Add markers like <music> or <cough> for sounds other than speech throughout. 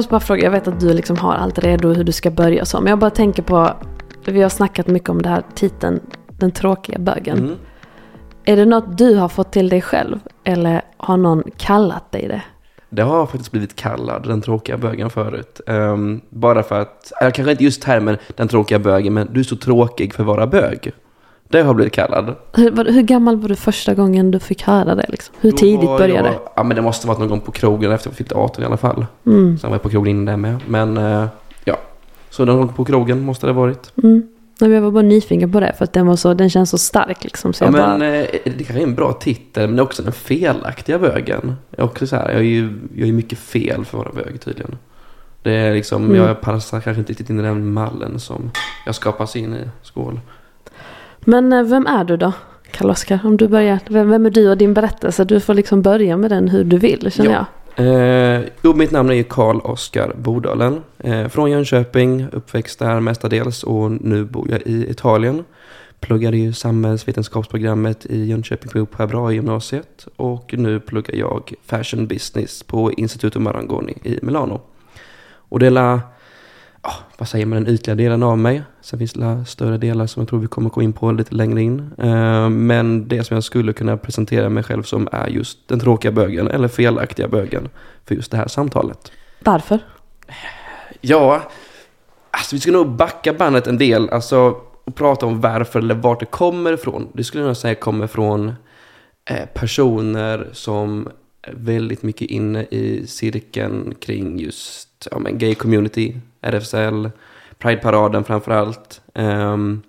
Måste bara fråga, jag vet att du liksom har allt redo hur du ska börja och så. Men jag bara tänker på, vi har snackat mycket om det här titeln, den tråkiga bögen. Mm. Är det något du har fått till dig själv? Eller har någon kallat dig det? Det har faktiskt blivit kallad den tråkiga bögen förut. Ehm, bara för att, kanske inte just termen den tråkiga bögen, men du är så tråkig för att vara bög. Det har blivit kallad. Hur, hur gammal var du första gången du fick höra det? Liksom? Hur Då tidigt började jag, Ja, men det måste varit någon gång på krogen efter jag fyllt 18 i alla fall. det? Mm. Sen var jag på krogen innan det med. Men eh, ja, så någon gång på krogen måste det ha varit. Mm. Nej, jag var bara nyfiken på det för att den, var så, den känns så stark. Liksom, så Ja, jag men bara, eh, det kanske är en bra titel, men det är också den felaktiga bögen. Jag är också så här, jag är ju jag är mycket fel för att vara bög tydligen. Det är liksom, Mm. jag passar kanske inte riktigt in i den mallen som jag skapas in i. Skål. Men eh, vem är du då? Karl-Oskar, om du börjar. Vem, vem är du och din berättelse? Du får liksom börja med den hur du vill, känner Ja. Eh, jo, mitt namn är ju Karl Oskar Bodalen. Eh, från Jönköping, uppväxt där mestadels och nu bor jag i Italien. Pluggade ju samhällsvetenskapsprogrammet i Jönköping på Bra gymnasiet och nu pluggar jag fashion business på Instituto Marangoni i Milano. Och det är ja, vad säger man, den ytliga delen av mig. Sen finns det större delar som jag tror vi kommer gå in på lite längre in. Eh, men det som jag skulle kunna presentera mig själv som är just den tråkiga bögen eller felaktiga bögen för just det här samtalet. Varför? Ja, alltså vi ska nog backa bandet en del, alltså och prata om varför eller vart det kommer ifrån. Det skulle jag säga kommer från eh, personer som är väldigt mycket inne i cirkeln kring just ja, men gay community, RFSL, Pride-paraden framför allt. Um, ehm,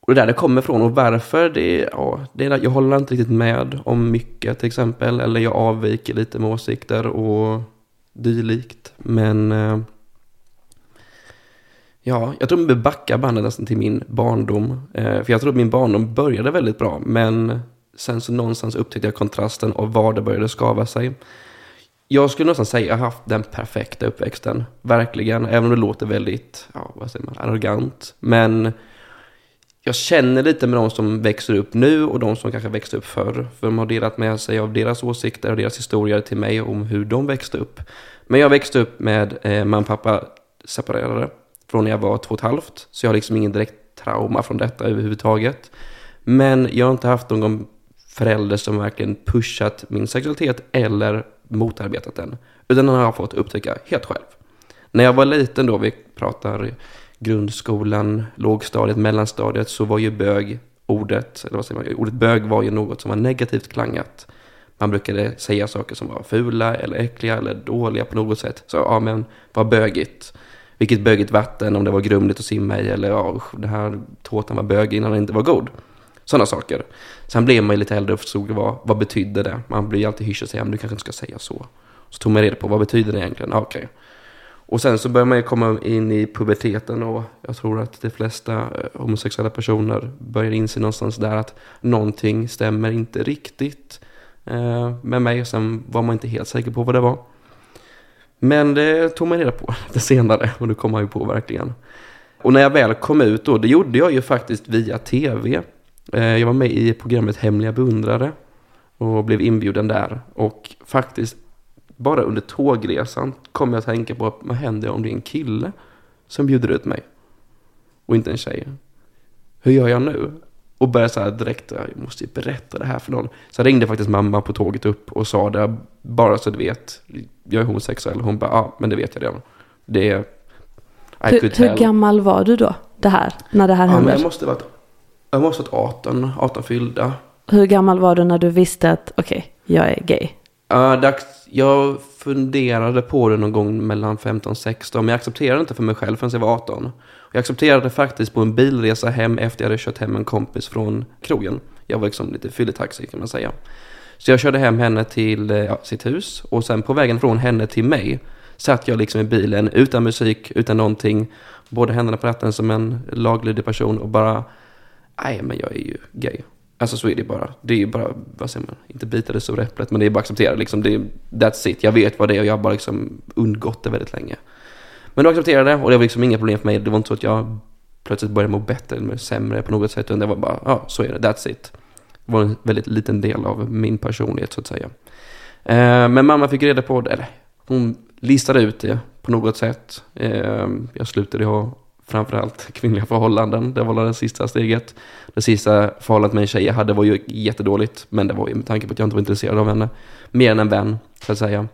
och det där det kommer ifrån och varför det, ja, det är, jag håller inte riktigt med om mycket till exempel. Eller jag avviker lite med åsikter och dylikt. Men uh, ja, jag tror vi backar bandet nästan till min barndom. Uh, för jag tror att min barndom började väldigt bra. Men sen så någonstans upptäckte jag kontrasten och var det började skava sig. Jag skulle nästan säga att jag har haft den perfekta uppväxten. Verkligen. Även om det låter väldigt, ja, vad säger man, arrogant. Men jag känner lite med de som växer upp nu och de som kanske växte upp förr. För de har delat med sig av deras åsikter och deras historier till mig om hur de växte upp. Men jag växte upp med eh, mamma och pappa separerade från när jag var två och ett halvt. Så jag har liksom ingen direkt trauma från detta överhuvudtaget. Men jag har inte haft någon förälder som verkligen pushat min sexualitet eller motarbetat den. Utan den har jag fått upptäcka helt själv. När jag var liten då, vi pratar grundskolan, lågstadiet, mellanstadiet, så var ju bög ordet, eller vad säger man, ordet bög var ju något som var negativt klangat. Man brukade säga saker som var fula eller äckliga eller dåliga på något sätt. Så ja, men vad bögigt. Vilket bögigt vatten, om det var grumligt att simma i eller ja, usch, den här tårtan var bögig innan den inte var god. Sådana saker. Sen blev man ju lite äldre och förstod vad, vad betydde det. Man blir ju alltid hysch och säger, men du kanske inte ska säga så. Så tog man reda på, vad betyder det egentligen? Ah, Okej. Och sen så börjar man ju komma in i puberteten och jag tror att de flesta eh, homosexuella personer börjar inse någonstans där att någonting stämmer inte riktigt eh, med mig. Sen var man inte helt säker på vad det var. Men det tog man reda på <laughs> lite senare och det kom man ju på verkligen. Och när jag väl kom ut då, det gjorde jag ju faktiskt via tv. Eh, Jag var med i programmet Hemliga beundrare och blev inbjuden där. Och faktiskt bara under tågresan kom jag att tänka på vad händer om det är en kille som bjuder ut mig och inte en tjej? Hur gör jag nu? Och började så här direkt, jag måste ju berätta det här för någon. Så jag ringde faktiskt mamma på tåget upp och sa det, bara så du vet, jag är homosexuell. Hon bara, ja men det vet jag redan. Det är, Hur, hur gammal var du då? Det här, när det här Ja, hände? jag måste varit, jag måste varit 18, 18 fyllda. Hur gammal var du när du visste att okej, jag är gay? Ja, dags, jag funderade på det någon gång mellan 15 och 16, men jag accepterade inte för mig själv förrän jag var 18. Jag accepterade faktiskt på en bilresa hem efter jag hade kört hem en kompis från krogen. Jag var liksom lite fylletaxi kan man säga. Så jag körde hem henne till ja, sitt hus och sen på vägen från henne till mig satt jag liksom i bilen utan musik, utan någonting. Både händerna på ratten som en laglydig person och bara, nej men jag är ju gay. Alltså så är det bara. Det är ju bara, vad säger man, inte bita det så äpplet, men det är bara att acceptera liksom. Det är, that's it. Jag vet vad det är och jag har bara liksom undgått det väldigt länge. Men då accepterade det och det var liksom inga problem för mig. Det var inte så att jag plötsligt började må bättre eller sämre på något sätt. Utan det var bara, ja, så är det. That's it. Det var en väldigt liten del av min personlighet så att säga. Eh, men mamma fick reda på det, eller hon listade ut det på något sätt. Eh, jag slutade ha framförallt kvinnliga förhållanden. Det var det sista steget. Det sista förhållandet med en tjej jag hade var ju jättedåligt. Men det var ju med tanke på att jag inte var intresserad av henne. Mer än en vän, så att säga.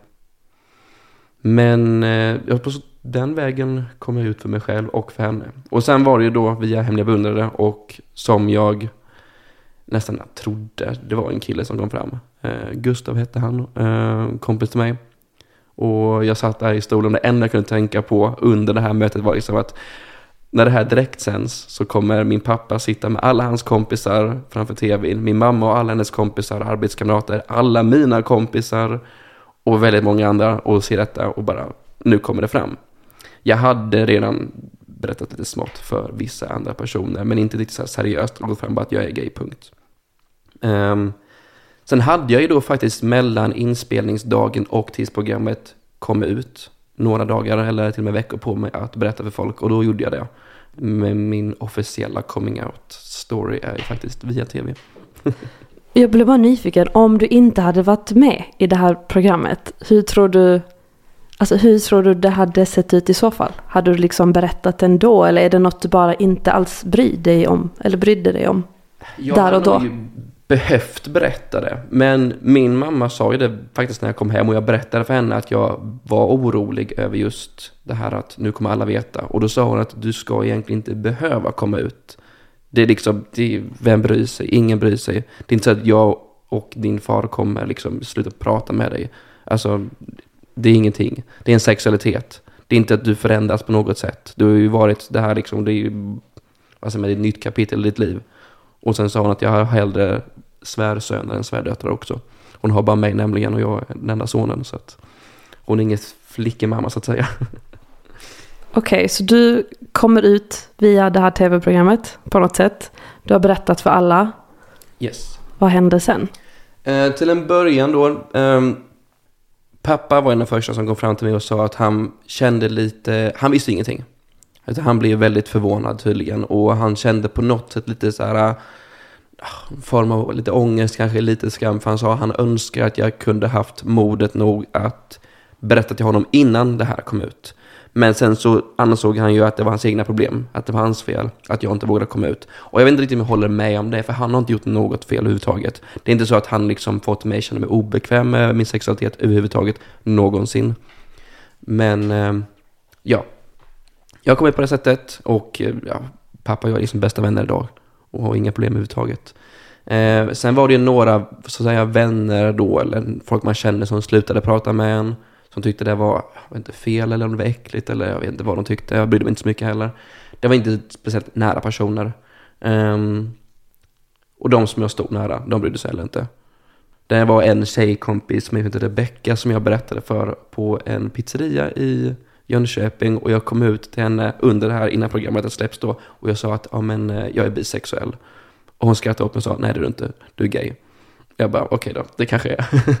Men eh, på den vägen kom jag ut för mig själv och för henne. Och sen var det ju då via Hemliga beundrare och som jag nästan trodde det var en kille som kom fram. Eh, Gustav hette han, eh, kompis till mig. Och jag satt där i stolen, det enda jag kunde tänka på under det här mötet var liksom att när det här direkt sänds så kommer min pappa sitta med alla hans kompisar framför tvn, min mamma och alla hennes kompisar, arbetskamrater, alla mina kompisar och väldigt många andra och se detta och bara, nu kommer det fram. Jag hade redan berättat lite smått för vissa andra personer, men inte riktigt så seriöst och gått fram bara att jag är gay, punkt. Um, sen hade jag ju då faktiskt mellan inspelningsdagen och tills programmet kom ut några dagar eller till och med veckor på mig att berätta för folk och då gjorde jag det. Men min officiella coming out story är ju faktiskt via tv. <laughs> jag blev bara nyfiken, om du inte hade varit med i det här programmet, hur tror du Alltså hur tror du det hade sett ut i så fall? Hade du liksom berättat ändå eller är det något du bara inte alls bryr dig om? Eller brydde dig om? Jag där och då? Behövt berätta det. Men min mamma sa ju det faktiskt när jag kom hem och jag berättade för henne att jag var orolig över just det här att nu kommer alla veta. Och då sa hon att du ska egentligen inte behöva komma ut. Det är liksom, det är, vem bryr sig? Ingen bryr sig. Det är inte så att jag och din far kommer liksom sluta prata med dig. Alltså, det är ingenting. Det är en sexualitet. Det är inte att du förändras på något sätt. Du har ju varit, det här liksom, det är ju, alltså med ett nytt kapitel i ditt liv. Och sen sa hon att jag har hellre svärsöner än svärdöttrar också. Hon har bara mig nämligen och jag är den enda sonen. Så att hon är ingen flickemamma så att säga. Okej, okay, så du kommer ut via det här tv-programmet på något sätt. Du har berättat för alla. Yes. Vad hände sen? Eh, till en början då. Eh, pappa var en av de första som kom fram till mig och sa att han kände lite, han visste ingenting. Alltså, han blev väldigt förvånad tydligen och han kände på något sätt lite så här ah, form av lite ångest, kanske lite skam. För han sa att han önskar att jag kunde haft modet nog att berätta till honom innan det här kom ut. Men sen så ansåg han ju att det var hans egna problem, att det var hans fel, att jag inte vågade komma ut. Och jag vet inte riktigt om jag håller med om det, för han har inte gjort något fel överhuvudtaget. Det är inte så att han liksom fått mig att känna mig obekväm med min sexualitet överhuvudtaget, någonsin. Men, eh, ja. Jag kom hit på det sättet och eh, ja, pappa och jag är liksom bästa vänner idag och har inga problem överhuvudtaget. Eh, sen var det ju några så att säga, vänner då, eller folk man känner som slutade prata med en. Som tyckte det var, jag vet inte, fel eller om det var äckligt eller jag vet inte vad de tyckte. Jag brydde mig inte så mycket heller. Det var inte speciellt nära personer. Eh, och de som jag stod nära, de brydde sig heller inte. Det var en tjejkompis som heter Rebecka som jag berättade för på en pizzeria i Jönköping och jag kom ut till henne under det här innan programmet släpps då och jag sa att ja, men, eh, jag är bisexuell. Och hon skrattade åt mig och sa nej det är du inte, du är gay. Jag bara okej okay då, det kanske är. <laughs>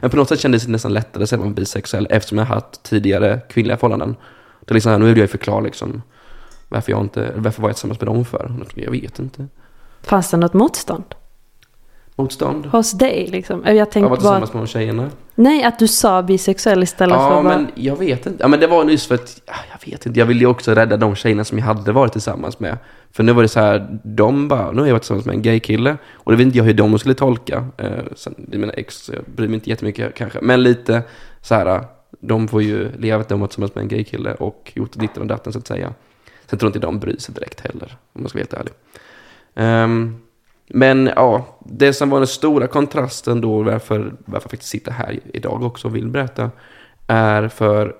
men på något sätt kändes det nästan lättare att säga att man var bisexuell eftersom jag haft tidigare kvinnliga förhållanden. Det är liksom, nu vill jag ju förklara liksom varför jag inte, varför var jag tillsammans med dem för? Jag vet inte. Fanns det något motstånd? Motstånd. Hos dig liksom? Jag tänkte jag var tillsammans bara... med tjejerna. Nej, att du sa bisexuell istället ja, för bara... Ja, men jag vet inte. Ja, men det var nyss för att, jag vet inte, jag ville ju också rädda de tjejerna som jag hade varit tillsammans med. För nu var det så här, de bara, nu har jag varit tillsammans med en gaykille. Och det vet inte jag hur de skulle tolka. Eh, sen, det är mina ex, så jag bryr mig inte jättemycket kanske. Men lite så här, de får ju leva att de varit tillsammans med en gaykille och gjort ditten och datten så att säga. Sen tror inte de bryr sig direkt heller, om man ska vara helt ärlig. Um, men ja, det som var den stora kontrasten då, varför, varför jag faktiskt sitter här idag också och vill berätta, är för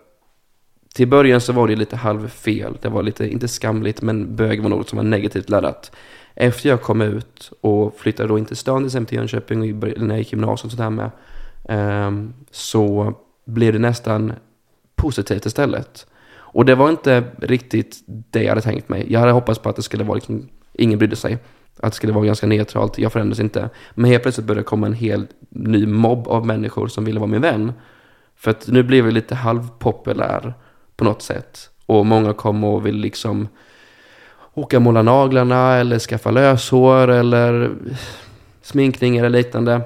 till början så var det lite halvfel. Det var lite, inte skamligt, men bög var något som var negativt laddat. Efter jag kom ut och flyttade då in till stan, till exempel till Jönköping, och när jag gick gymnasiet och sådär med, um, så blev det nästan positivt istället. Och det var inte riktigt det jag hade tänkt mig. Jag hade hoppats på att det skulle vara liksom, ingen brydde sig. Att det skulle vara ganska neutralt, jag förändras inte. Men helt plötsligt började det komma en hel ny mobb av människor som ville vara min vän. För att nu blev jag lite halvpopulär på något sätt. Och många kom och ville liksom åka och måla naglarna eller skaffa löshår eller sminkning eller liknande.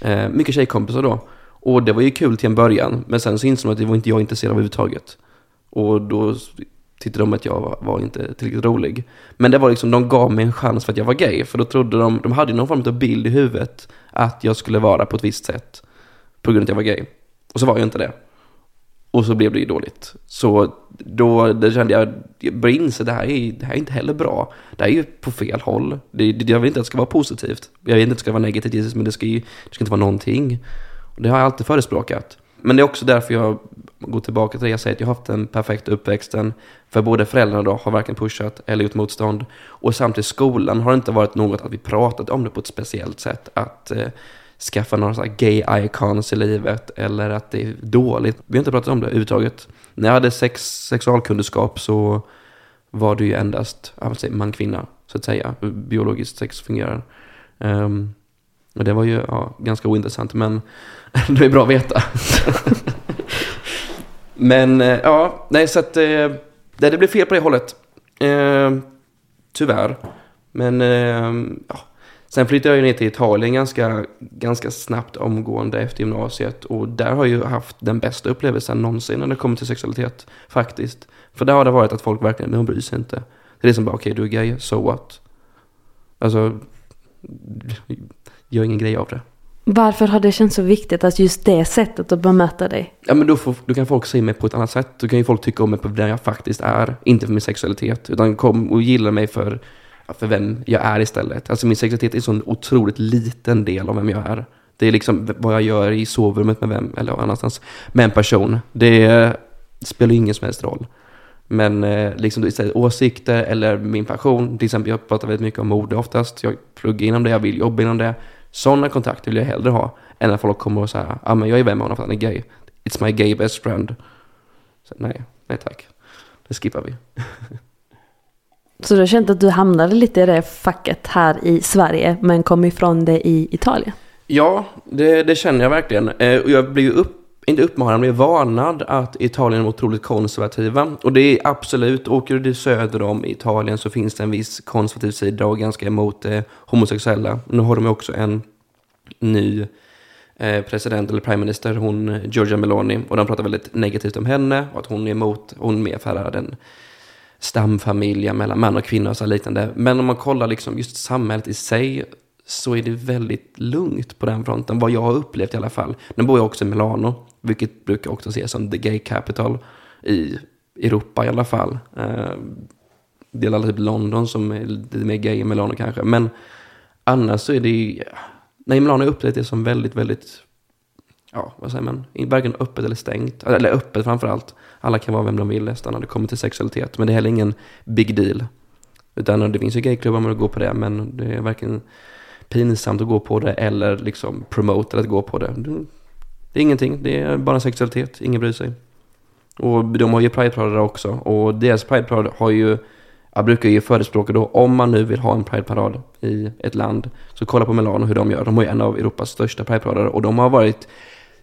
Eh, mycket tjejkompisar då. Och det var ju kul till en början. Men sen så insåg man att det var inte jag intresserad av överhuvudtaget. Och då tyckte de att jag var, var, inte tillräckligt rolig. Men det var liksom, de gav mig en chans för att jag var gay. För då trodde de, de hade någon form av bild i huvudet att jag skulle vara på ett visst sätt. På grund av att jag var gay. Och så var jag inte det. Och så blev det ju dåligt. Så då det kände jag, jag började inse det här, är, det här är inte heller bra. Det här är ju på fel håll. Det, det, jag vill inte att det ska vara positivt. Jag vill inte att det ska vara negativt, men det ska ju det ska inte vara någonting. Och det har jag alltid förespråkat. Men det är också därför jag Gå tillbaka till det jag säger, att jag har haft den perfekta uppväxten. För både föräldrarna då har varken pushat eller gjort motstånd. Och samtidigt skolan har det inte varit något att vi pratat om det på ett speciellt sätt. Att eh, skaffa några sådana gay icons i livet eller att det är dåligt. Vi har inte pratat om det överhuvudtaget. När jag hade sex, sexualkunskap så var det ju endast man-kvinna, så att säga, biologiskt sex fungerar. Um, och det var ju ja, ganska ointressant, men <laughs> det är bra att veta. <laughs> men eh, ja, nej, så att eh, det blev fel på det hållet. Eh, tyvärr. Men eh, ja, Sen flyttade jag ner till Italien ganska, ganska snabbt omgående efter gymnasiet. Och där har jag ju haft den bästa upplevelsen någonsin när det kommer till sexualitet. Faktiskt. För där har det varit att folk verkligen, de bryr sig inte. Det är som bara, okej okay, du är gay, so what? Alltså, gör ingen grej av det. Varför har det känts så viktigt att just det sättet att bemöta dig? Ja men då, får, då kan folk se mig på ett annat sätt. Då kan ju folk tycka om mig på den jag faktiskt är. Inte för min sexualitet. Utan kom och gilla mig för för vem jag är istället. Alltså min sexualitet är en sån otroligt liten del av vem jag är. Det är liksom vad jag gör i sovrummet med vem, eller annanstans, med en person. Det spelar ingen som helst roll. Men eh, liksom istället åsikter eller min passion, till exempel jag pratar väldigt mycket om mode oftast. Jag pluggar inom det, jag vill jobba inom det. Sådana kontakter vill jag hellre ha än att folk kommer och säger ja ah, men jag är vän med honom för att han är gay. It's my gay best friend. Så, nej, nej tack. Det skippar vi. Så du har känt att du hamnade lite i det facket här i Sverige men kom ifrån det i Italien? Ja, det, det känner jag verkligen. Eh, jag blir upp, inte uppmanad, men varnad att Italien är otroligt konservativa. Och det är absolut, åker du söder om Italien så finns det en viss konservativ sida och ganska emot eh, homosexuella. Nu har de också en ny eh, president eller prime minister, hon Giorgia Meloni. Och de pratar väldigt negativt om henne och att hon är emot, hon är mer för den stamfamiljen mellan man och kvinna och så liknande. Men om man kollar liksom just samhället i sig så är det väldigt lugnt på den fronten, vad jag har upplevt i alla fall. Nu bor jag också i Milano, vilket brukar också ses som the gay capital i Europa i alla fall. Eh, det är alla typ London som är lite mer gay i Milano kanske. Men annars så är det ju, nej Milano är upplevt det som väldigt, väldigt ja, vad säger man, varken öppet eller stängt. Eller öppet framför allt. Alla kan vara vem de vill nästan när det kommer till sexualitet. Men det är heller ingen big deal. Utan det finns ju gayklubbar man går på det, men det är varken pinsamt att gå på det eller liksom promote att gå på det. Det är ingenting, det är bara sexualitet, ingen bryr sig. Och de har ju Pride-parader också. Och deras Pride-parad har ju, jag brukar ju förespråka då, om man nu vill ha en Pride-parad i ett land, så kolla på Milano hur de gör. De har ju en av Europas största Pride-parader och de har varit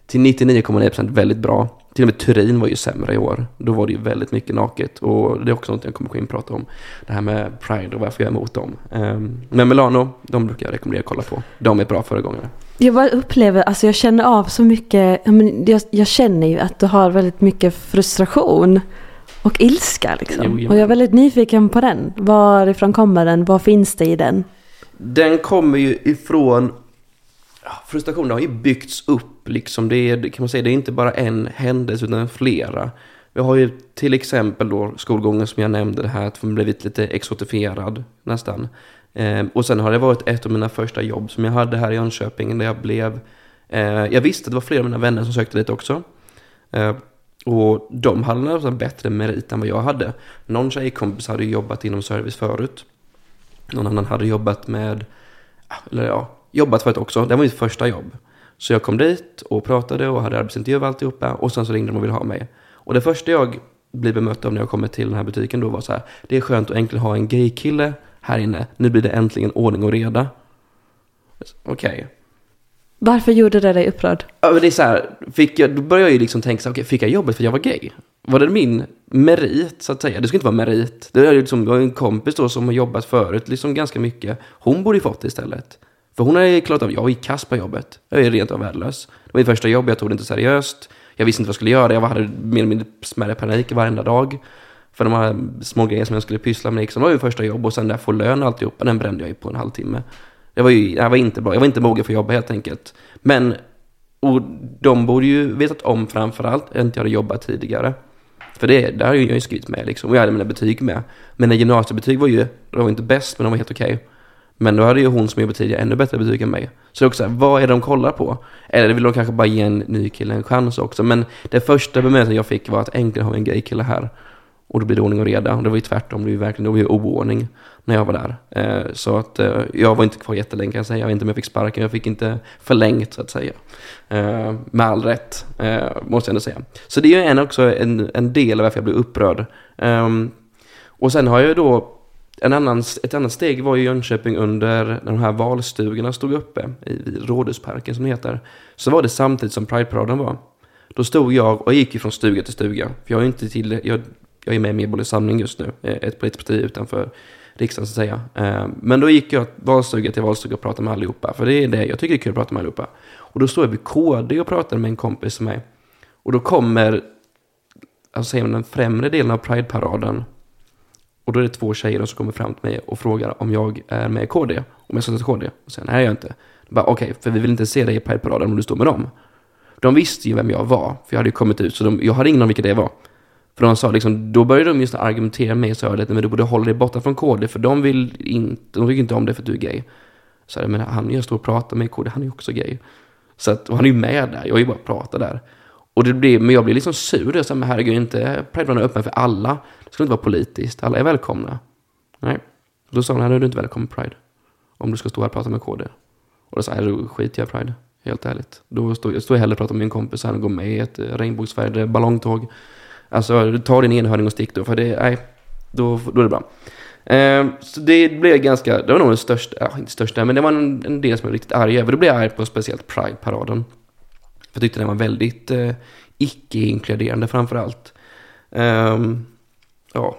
till 99,9% väldigt bra. Till och med Turin var ju sämre i år. Då var det ju väldigt mycket naket. Och det är också något jag kommer gå in och prata om. Det här med Pride och varför jag är emot dem. Ehm, men Milano, de brukar jag rekommendera att kolla på. De är bra föregångare. Jag bara upplever, alltså jag känner av så mycket. Jag, jag känner ju att du har väldigt mycket frustration. Och ilska liksom. Jo, och jag är väldigt nyfiken på den. Varifrån kommer den? Vad finns det i den? Den kommer ju ifrån frustrationen har ju byggts upp liksom. Det är, kan man säga, det är inte bara en händelse utan flera. Vi har ju till exempel då skolgången som jag nämnde det här att man blivit lite exotifierad nästan. Eh, och sen har det varit ett av mina första jobb som jag hade här i Jönköping. Där jag blev, eh, jag visste att det var flera av mina vänner som sökte dit också. Eh, och de hade nästan bättre merit än vad jag hade. Någon tjejkompis hade jobbat inom service förut. Någon annan hade jobbat med, ah, eller ja, jobbat förut också. Det var mitt första jobb. Så jag kom dit och pratade och hade arbetsintervju och alltihopa. Och sen så ringde de och ville ha mig. Och det första jag blir bemött av när jag kommer till den här butiken då var så här. Det är skönt att äntligen ha en gaykille här inne. Nu blir det äntligen ordning och reda. Okej. Okay. Varför gjorde det dig upprörd? Ja, det är så här, fick jag, då började jag ju liksom tänka så här, okay, fick jag jobbet för jag var gay? Var det min merit, så att säga? Det ska inte vara merit. Det är liksom, jag har en kompis då som har jobbat förut, liksom ganska mycket. Hon borde ju fått det istället. För hon har ju klarat av, jag var ju kass på jobbet. Jag är rent av värdelös. Det var mitt första jobb, jag tog det inte seriöst. Jag visste inte vad jag skulle göra, jag hade mer eller mindre smärre panik varenda dag. För de här små grejerna som jag skulle pyssla med. Liksom. Det var ju första jobb och sen där få lön och alltihopa, den brände jag ju på en halvtimme. Det var ju, det var inte bra, jag var inte mogen för att jobba helt enkelt. Men, och de borde ju vetat om framförallt, att jag inte hade jobbat tidigare. För det, där har jag ju skrivit med liksom, och jag hade mina betyg med. Mina gymnasiebetyg var ju, de var inte bäst, men de var helt okej. Okay. Men då hade ju hon som jobbade tidigare ännu bättre betyg än mig. Så det är också så här, vad är det de kollar på? Eller vill de kanske bara ge en ny kille en chans också? Men det första bemötandet jag fick var att äntligen har vi en gay kille här. Och då blir det ordning och reda. Och det var ju tvärtom, det var ju verkligen, det var ju oordning när jag var där. Eh, så att eh, jag var inte kvar jättelänge kan jag säga. Jag vet inte om jag fick sparken, jag fick inte förlängt så att säga. Eh, med all rätt, eh, måste jag ändå säga. Så det är ju en, också en, en del av varför jag blev upprörd. Ehm, och sen har jag ju då en annan, ett annat steg var ju Jönköping under när de här valstugorna stod uppe i Rådhusparken som det heter. Så var det samtidigt som Prideparaden var. Då stod jag och gick ju från stuga till stuga. För jag är inte till, jag, jag är med i Medborgerlig Samling just nu, eh, ett politiskt parti utanför riksdagen så att säga. Eh, men då gick jag valstuga till valstuga och pratade med allihopa. För det är det jag tycker det är kul att prata med allihopa. Och då står jag vid KD och pratar med en kompis som mig. Och då kommer, alltså säger man den främre delen av Pride-paraden och då är det två tjejer som kommer fram till mig och frågar om jag är med i KD. Om jag ska till KD. Och säger nej, jag är inte. Okej, okay, för vi vill inte se dig i Pride-paraden om du står med dem. De visste ju vem jag var, för jag hade ju kommit ut, så de, jag hade ingen om vilka det var. För de sa liksom, då började de just argumentera med mig och sa att men du borde hålla dig borta från KD, för de vill inte, de tycker inte om det för att du är gay. Så jag men han jag står och pratar med i KD, han är ju också gay. Så att, och han är ju med där, jag är ju bara pratar där. Och det blir, men jag blir liksom sur. Jag sa, men herregud, inte Pride är öppen för alla. Det ska inte vara politiskt. Alla är välkomna. Nej. Och då sa han, här är du inte välkommen Pride. Om du ska stå här och prata med KD. Och då sa jag, då skiter jag i Pride. Helt ärligt. Då står jag, står jag hellre och pratar med min kompis här går med i ett regnbågsfärgade ballongtåg. Alltså, ta din enhörning och stick då. För det, nej, då, då är det bra. Eh, så det blev ganska, det var nog den största, ja, inte största, men det var en, en del som jag var riktigt arg över. Då blev jag arg på speciellt Pride-paraden. Jag tyckte den var väldigt eh, icke-inkluderande framför allt. Um, ja,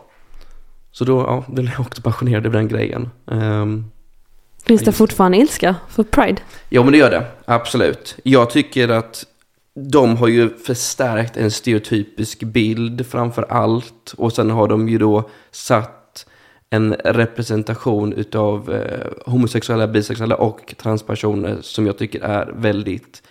så då ja, blev <laughs> jag också passionerad över den grejen. Um, Finns det fortfarande ilska för Pride? Ja, men det gör det. Absolut. Jag tycker att de har ju förstärkt en stereotypisk bild framför allt. Och sen har de ju då satt en representation utav eh, homosexuella, bisexuella och transpersoner som jag tycker är väldigt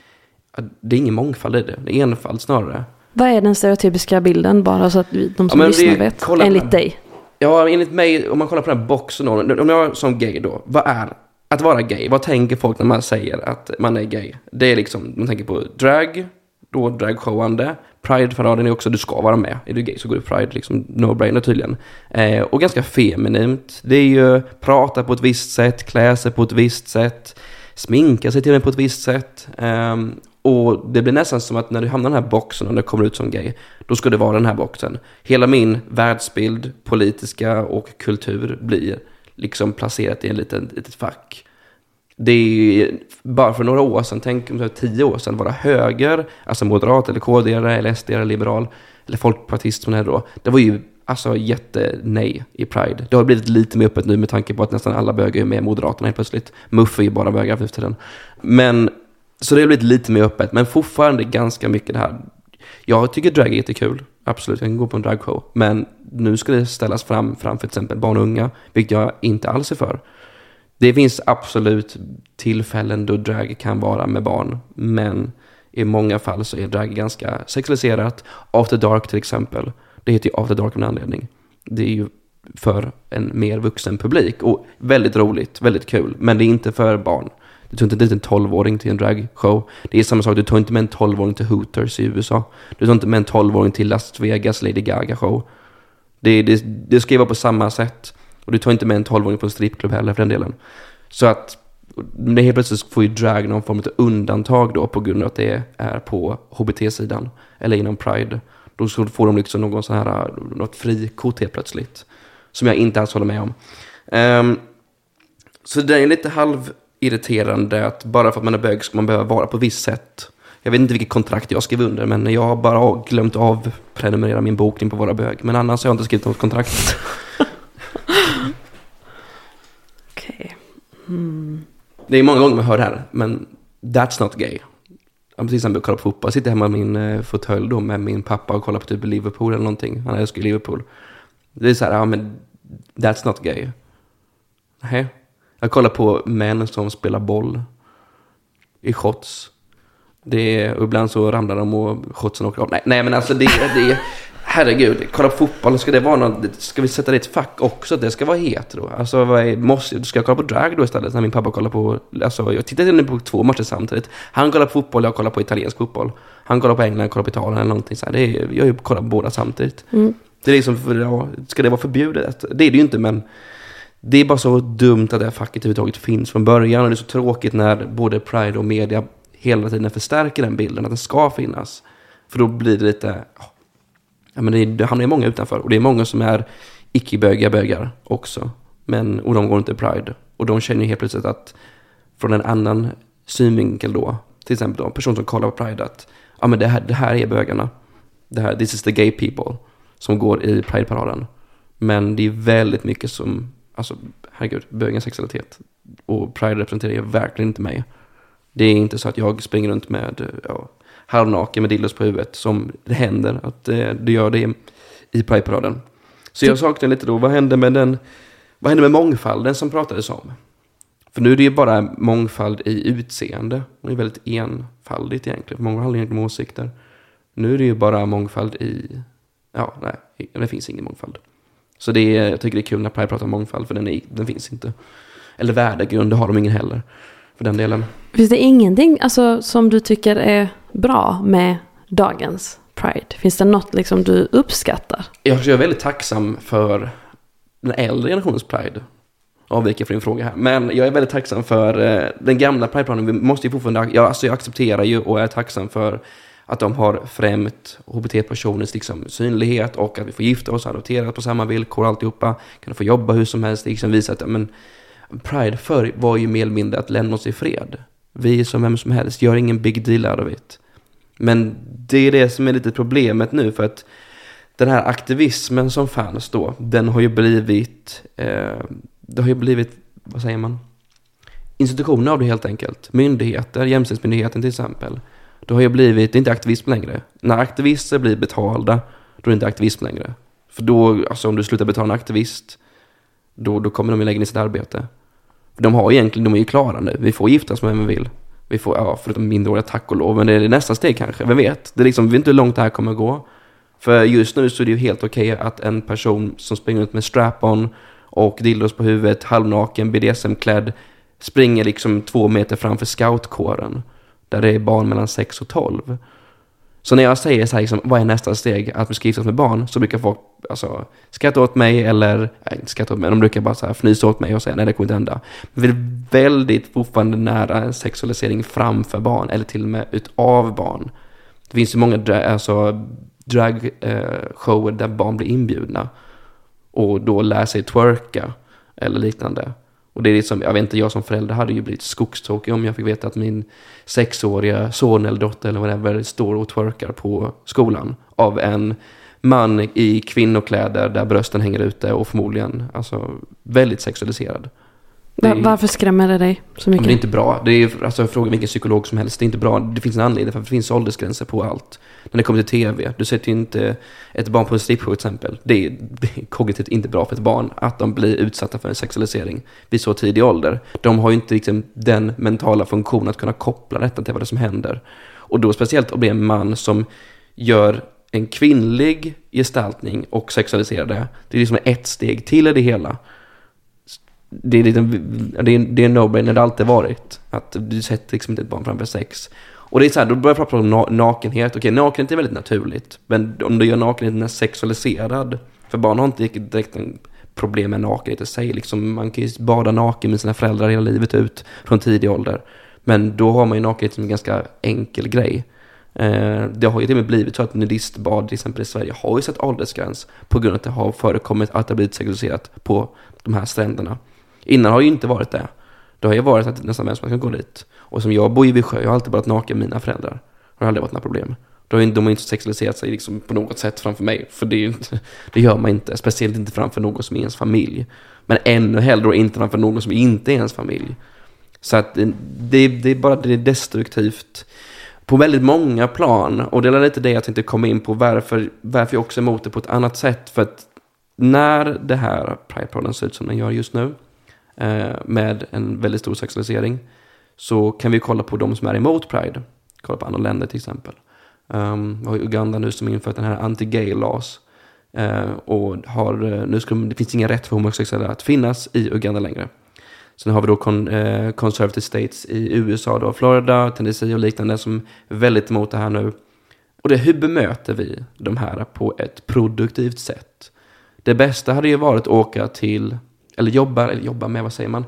det är ingen mångfald i det. Det är enfald snarare. Vad är den stereotypiska bilden bara så att de som ja, lyssnar vet? Enligt dig? Ja, enligt mig, om man kollar på den här boxen, om jag som gay då, vad är att vara gay? Vad tänker folk när man säger att man är gay? Det är liksom, man tänker på drag, då dragshowande. Pride-paraden är också, du ska vara med. Är du gay så går du Pride, liksom no-brainer tydligen. Eh, och ganska feminint. Det är ju prata på ett visst sätt, klä sig på ett visst sätt, sminka sig till och med på ett visst sätt. Eh, och det blir nästan som att när du hamnar i den här boxen och du kommer ut som gay, då ska det vara den här boxen. Hela min världsbild, politiska och kultur blir liksom placerat i en liten, litet fack. Det är bara för några år sedan, tänk om det tio år sedan, vara höger, alltså moderat eller KD eller SD eller liberal, eller folkpartist som det är då. Det var ju alltså jättenej i Pride. Det har blivit lite mer öppet nu med tanke på att nästan alla bögar är med Moderaterna helt plötsligt. Muff är ju bara bögar för tiden. Men så det har blivit lite mer öppet, men fortfarande ganska mycket det här. Jag tycker drag är jättekul, absolut, jag kan gå på en dragshow. Men nu ska det ställas fram framför till exempel barn och unga, vilket jag inte alls är för. Det finns absolut tillfällen då drag kan vara med barn, men i många fall så är drag ganska sexualiserat. After Dark till exempel, det heter ju After Dark av en anledning. Det är ju för en mer vuxen publik. Och väldigt roligt, väldigt kul. Men det är inte för barn. Du tar inte dit en 12-åring till en dragshow. Det är samma sak, du tar inte med en 12-åring till Hooters i USA. Du tar inte med en 12-åring till Las Vegas Lady Gaga show. Det, det, det ska ju vara på samma sätt. Och du tar inte med en 12-åring på en strippklubb heller för den delen. Så att det helt plötsligt får ju drag någon form av undantag då på grund av att det är på HBT-sidan. Eller inom Pride. Då får de liksom någon sån här, något frikort helt plötsligt. Som jag inte alls håller med om. Um, så det är lite halv halvirriterande att bara för att man är bög ska man behöva vara på ett visst sätt. Jag vet inte vilket kontrakt jag skrev under, men jag har bara glömt av prenumerera min bokning på Vara bög. Men annars har jag inte skrivit något kontrakt. <laughs> Okej. Okay. Mm. Det är många gånger man hör det här, men that's not gay. Jag precis som jag kollar på fotboll. Jag sitter hemma i min eh, fåtölj då med min pappa och kollar på typ Liverpool eller någonting. Han älskar Liverpool. Det är så här, ja men that's not gay. Nej. Jag kollar på män som spelar boll i shots. Det är, och ibland så ramlar de och shotsen åker av. Nej, nej men alltså det, det, herregud, kolla på fotboll, ska det vara någon, ska vi sätta det i ett fack också? Det ska vara hetero? Alltså, vad är, måste, ska jag kolla på drag då istället? När min pappa kollar på, alltså jag tittade nu på två matcher samtidigt. Han kollar på fotboll, jag kollar på italiensk fotboll. Han kollar på England, jag kollar på Italien eller någonting så här. Det är, jag kollar på båda samtidigt. Mm. Det är liksom, ja, ska det vara förbjudet? Det är det ju inte, men det är bara så dumt att det här facket överhuvudtaget finns från början. Och det är så tråkigt när både Pride och media hela tiden förstärker den bilden, att den ska finnas. För då blir det lite, ja, men det, det hamnar ju många utanför. Och det är många som är icke-bögiga bögar också. Men, och de går inte Pride. Och de känner ju helt plötsligt att från en annan synvinkel då, till exempel då, en person som kollar på Pride, att ja, men det, här, det här är bögarna. Det här, this is the gay people som går i Pride-paraden. Men det är väldigt mycket som, alltså herregud, bögens sexualitet. Och Pride representerar ju verkligen inte mig. Det är inte så att jag springer runt med ja, halvnaken med dildos på huvudet som det händer att eh, du gör det i Pride-paraden. Så jag saknar lite då, vad hände med den, vad hände med mångfalden som pratades om? För nu är det ju bara mångfald i utseende. Det är väldigt enfaldigt egentligen. Många har egentligen åsikter. Nu är det ju bara mångfald i, ja, nej, det finns ingen mångfald. Så det är, jag tycker det är kul när Pride pratar om mångfald, för den, är, den finns inte. Eller värdegrund, det har de ingen heller. För den delen. Finns det ingenting alltså, som du tycker är bra med dagens Pride? Finns det något liksom du uppskattar? Jag är väldigt tacksam för den äldre generationens Pride. Avviker från din fråga här. Men jag är väldigt tacksam för eh, den gamla Prideplanen. Vi måste ju fortfarande, jag, alltså jag accepterar ju och är tacksam för att de har främt hbt-personers liksom, synlighet och att vi får gifta oss, adoptera på samma villkor alltihopa. Kan få jobba hur som helst, liksom visa att men, Pride förr var ju mer eller mindre att lämna oss i fred. Vi är som vem som helst, gör ingen big deal out of it. Men det är det som är lite problemet nu för att den här aktivismen som fanns då, den har ju blivit, eh, det har ju blivit, vad säger man? Institutioner av det helt enkelt. Myndigheter, Jämställdhetsmyndigheten till exempel. Då har jag blivit, det är inte aktivism längre. När aktivister blir betalda, då är det inte aktivism längre. För då, alltså om du slutar betala en aktivist, då, då kommer de ju lägga ner sitt arbete. De har egentligen, de är ju klara nu. Vi får giftas med vem vi vill. Vi får, ja, förutom minderåriga tack och lov. Men det är nästa steg kanske, vem vet? Det är liksom, vi vet inte hur långt det här kommer gå. För just nu så är det ju helt okej okay att en person som springer ut med strap-on och dildos på huvudet, halvnaken, BDSM-klädd, springer liksom två meter framför scoutkåren. Där det är barn mellan 6 och 12. Så när jag säger så här, liksom, vad är nästa steg? Att vi ska gifta med barn, så brukar folk alltså, skratta åt mig eller, nej, inte skratta åt mig, de brukar bara så här fnysa åt mig och säga nej det kommer inte hända. Men vi är väldigt fortfarande nära en sexualisering framför barn, eller till och med utav barn. Det finns ju många dra alltså, dragshower eh, där barn blir inbjudna och då lär sig twerka eller liknande. Och det är liksom, jag vet inte, jag som förälder hade ju blivit skogstokig om jag fick veta att min sexåriga son eller dotter eller whatever står och twerkar på skolan av en man i kvinnokläder där brösten hänger ute och förmodligen alltså, väldigt sexualiserad. Var, varför skrämmer det dig så mycket? det är inte bra. Det är, alltså, fråga vilken psykolog som helst. Det är inte bra. Det finns en anledning för att det finns åldersgränser på allt. När det kommer till tv. Du sätter ju inte ett barn på en strippshow till exempel. Det är, det är kognitivt inte bra för ett barn att de blir utsatta för en sexualisering vid så tidig ålder. De har ju inte liksom, den mentala funktionen att kunna koppla detta till vad det som händer. Och då speciellt om det är en man som gör en kvinnlig gestaltning och sexualisera det. Det är liksom ett steg till i det hela. Det är, liksom, det är, det är en no-brainer, det har alltid varit. Att du sätter liksom inte ett barn framför sex. Och det är så här, då börjar jag prata om na- nakenhet. Okej, nakenhet är väldigt naturligt. Men om du gör nakenheten sexualiserad. För barn har inte direkt en problem med nakenhet i sig. Liksom, man kan ju bada naken med sina föräldrar hela livet ut från tidig ålder. Men då har man ju nakenhet som en ganska enkel grej. Eh, det har ju till och med blivit så att nudistbad till exempel i Sverige har ju sett åldersgräns på grund av att det har förekommit att det har blivit sexualiserat på de här stränderna. Innan har ju inte varit det. Det har ju varit att nästan vem som helst kan gå dit. Och som jag bor ju vid sjö, jag har alltid varit naken med mina föräldrar. Det har aldrig varit några problem. De har, de har inte sexualiserat sig liksom på något sätt framför mig. För det, inte, det gör man inte. Speciellt inte framför någon som är ens familj. Men ännu hellre inte framför någon som inte är ens familj. Så att det, det, det är bara det är destruktivt på väldigt många plan. Och det är lite det jag tänkte komma in på. Varför, varför jag också är emot det på ett annat sätt. För att när det här Pride-podden ser ut som den gör just nu. Eh, med en väldigt stor sexualisering. Så kan vi kolla på de som är emot Pride. Kolla på andra länder till exempel. Um, vi har Uganda nu som infört den här anti-gay laws. Uh, och har, eh, nu ska, det finns ingen rätt för homosexuella att finnas i Uganda längre. Sen har vi då con, eh, conservative states i USA, då, Florida, Tennessee och liknande som är väldigt emot det här nu. Och det, hur bemöter vi de här på ett produktivt sätt? Det bästa hade ju varit att åka till, eller jobbar, eller jobbar med, vad säger man?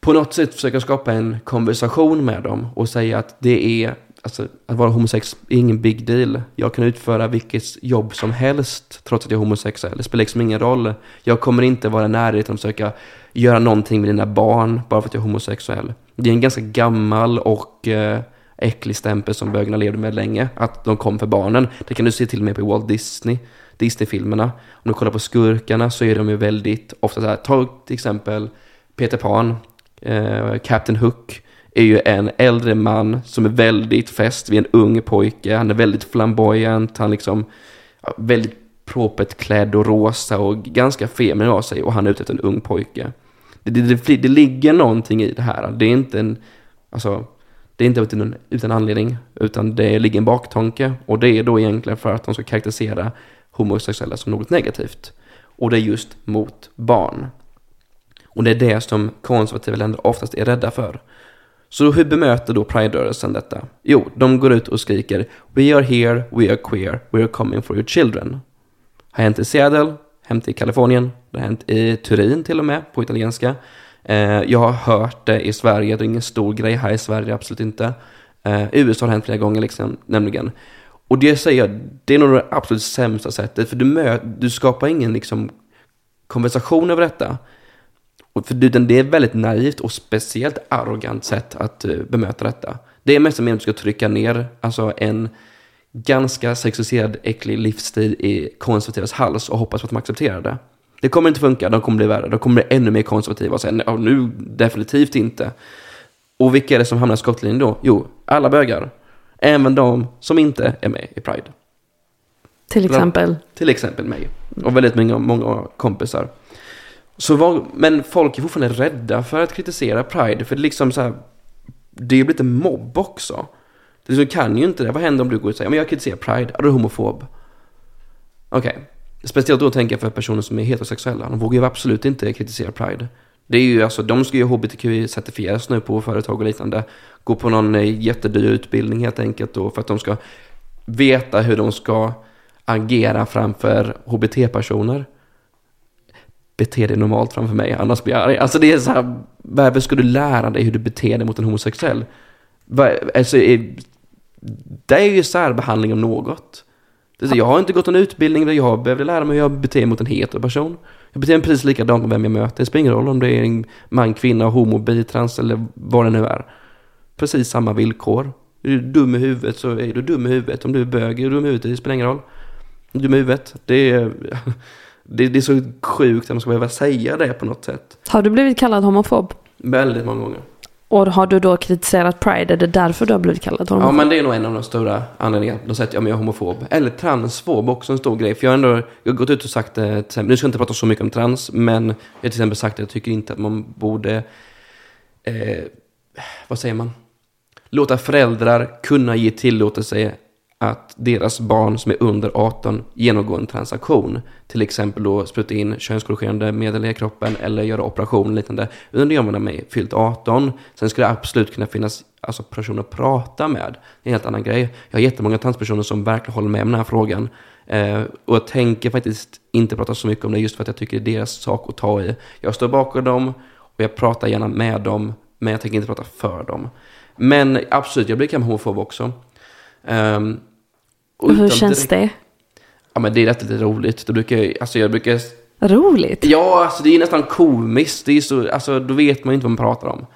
På något sätt försöka skapa en konversation med dem och säga att det är, alltså att vara homosex är ingen big deal. Jag kan utföra vilket jobb som helst trots att jag är homosexuell. Det spelar liksom ingen roll. Jag kommer inte vara i närheten att försöka göra någonting med dina barn bara för att jag är homosexuell. Det är en ganska gammal och eh, äcklig stämpel som bögarna levde med länge. Att de kom för barnen. Det kan du se till och med på Walt Disney. Disney-filmerna. Om du kollar på skurkarna så är de ju väldigt ofta så här. Ta till exempel Peter Pan. Eh, Captain Hook är ju en äldre man som är väldigt fäst vid en ung pojke. Han är väldigt flamboyant. Han liksom ja, väldigt propert klädd och rosa och ganska feminin av sig och han är ute efter en ung pojke. Det, det, det, det, ligger någonting i det här. Det är inte en, alltså, det är inte utan, utan anledning, utan det ligger en baktanke. Och det är då egentligen för att de ska karaktärisera homosexuella som något negativt. Och det är just mot barn. Och det är det som konservativa länder oftast är rädda för. Så hur bemöter då Pride-rörelsen detta? Jo, de går ut och skriker We are here, we are queer, we are coming for your children har hänt i Seattle, hänt i Kalifornien, det har hänt i Turin till och med, på italienska. Eh, jag har hört det i Sverige, det är ingen stor grej här i Sverige, absolut inte. Eh, USA har hänt flera gånger, liksom, nämligen. Och det säger jag, det är nog det absolut sämsta sättet, för du, mö, du skapar ingen liksom, konversation över detta. för det är ett väldigt naivt och speciellt arrogant sätt att uh, bemöta detta. Det är mest meningen att du ska trycka ner alltså en ganska sexualiserad, äcklig livsstil i konservativas hals och hoppas på att de accepterar det. Det kommer inte funka, de kommer bli värre, de kommer bli ännu mer konservativa och säga nu definitivt inte. Och vilka är det som hamnar i skottlinjen då? Jo, alla bögar. Även de som inte är med i Pride. Till exempel? Till exempel mig. Och väldigt många, många kompisar. Så var, men folk är fortfarande rädda för att kritisera Pride. För det är liksom så här, det är ju blivit en mobb också. Du kan ju inte det. Vad händer om du går och säger, men jag kritiserar Pride, är du homofob? Okej. Okay. Speciellt då tänker jag för personer som är heterosexuella. De vågar ju absolut inte kritisera Pride. Det är ju alltså, de ska ju hbtq-certifieras nu på företag och liknande. Gå på någon eh, jättedyr utbildning helt enkelt då för att de ska veta hur de ska agera framför hbt-personer. Bete dig normalt framför mig, annars blir jag arg. Alltså det är så här, varför ska du lära dig hur du beter dig mot en homosexuell? Alltså, det är ju särbehandling om något. Alltså, jag har inte gått någon utbildning där jag behövde lära mig hur jag beter mig mot en hetero person. Jag beter mig precis likadant med vem jag möter. Det spelar ingen roll om det är en man, kvinna, homo, bi, trans eller vad det nu är. Precis samma villkor. Är du dum i huvudet så är du dum i huvudet. Om du är bög är du dum i huvudet, det spelar ingen roll. Dum i huvudet, det är, <laughs> det, det är så sjukt att man ska behöva säga det på något sätt. Har du blivit kallad homofob? Väldigt många gånger. Och har du då kritiserat Pride? Är det därför du har blivit kallad homofob? Ja, men det är nog en av de stora anledningarna. De säger att ja, jag är homofob. Eller transfob, också en stor grej. För jag har ändå jag har gått ut och sagt det, till exempel, nu ska jag inte prata så mycket om trans, men jag har till exempel sagt att jag tycker inte att man borde, eh, vad säger man? Låta föräldrar kunna ge tillåtelse att deras barn som är under 18 genomgår en transaktion. Till exempel då spruta in könskorrigerande medel i kroppen eller göra operation och liknande. Under det man är fyllt 18. Sen ska det absolut kunna finnas alltså, personer att prata med. Det är en helt annan grej. Jag har jättemånga transpersoner som verkligen håller med om den här frågan. Eh, och jag tänker faktiskt inte prata så mycket om det just för att jag tycker det är deras sak att ta i. Jag står bakom dem och jag pratar gärna med dem. Men jag tänker inte prata för dem. Men absolut, jag blir kanske homofob också. Um, och hur känns direkt... det? Ja, men det är rätt lite roligt. Då brukar jag, alltså jag brukar... Roligt? Ja, alltså det är nästan komiskt. Det är så, alltså, då vet man ju inte vad man pratar om.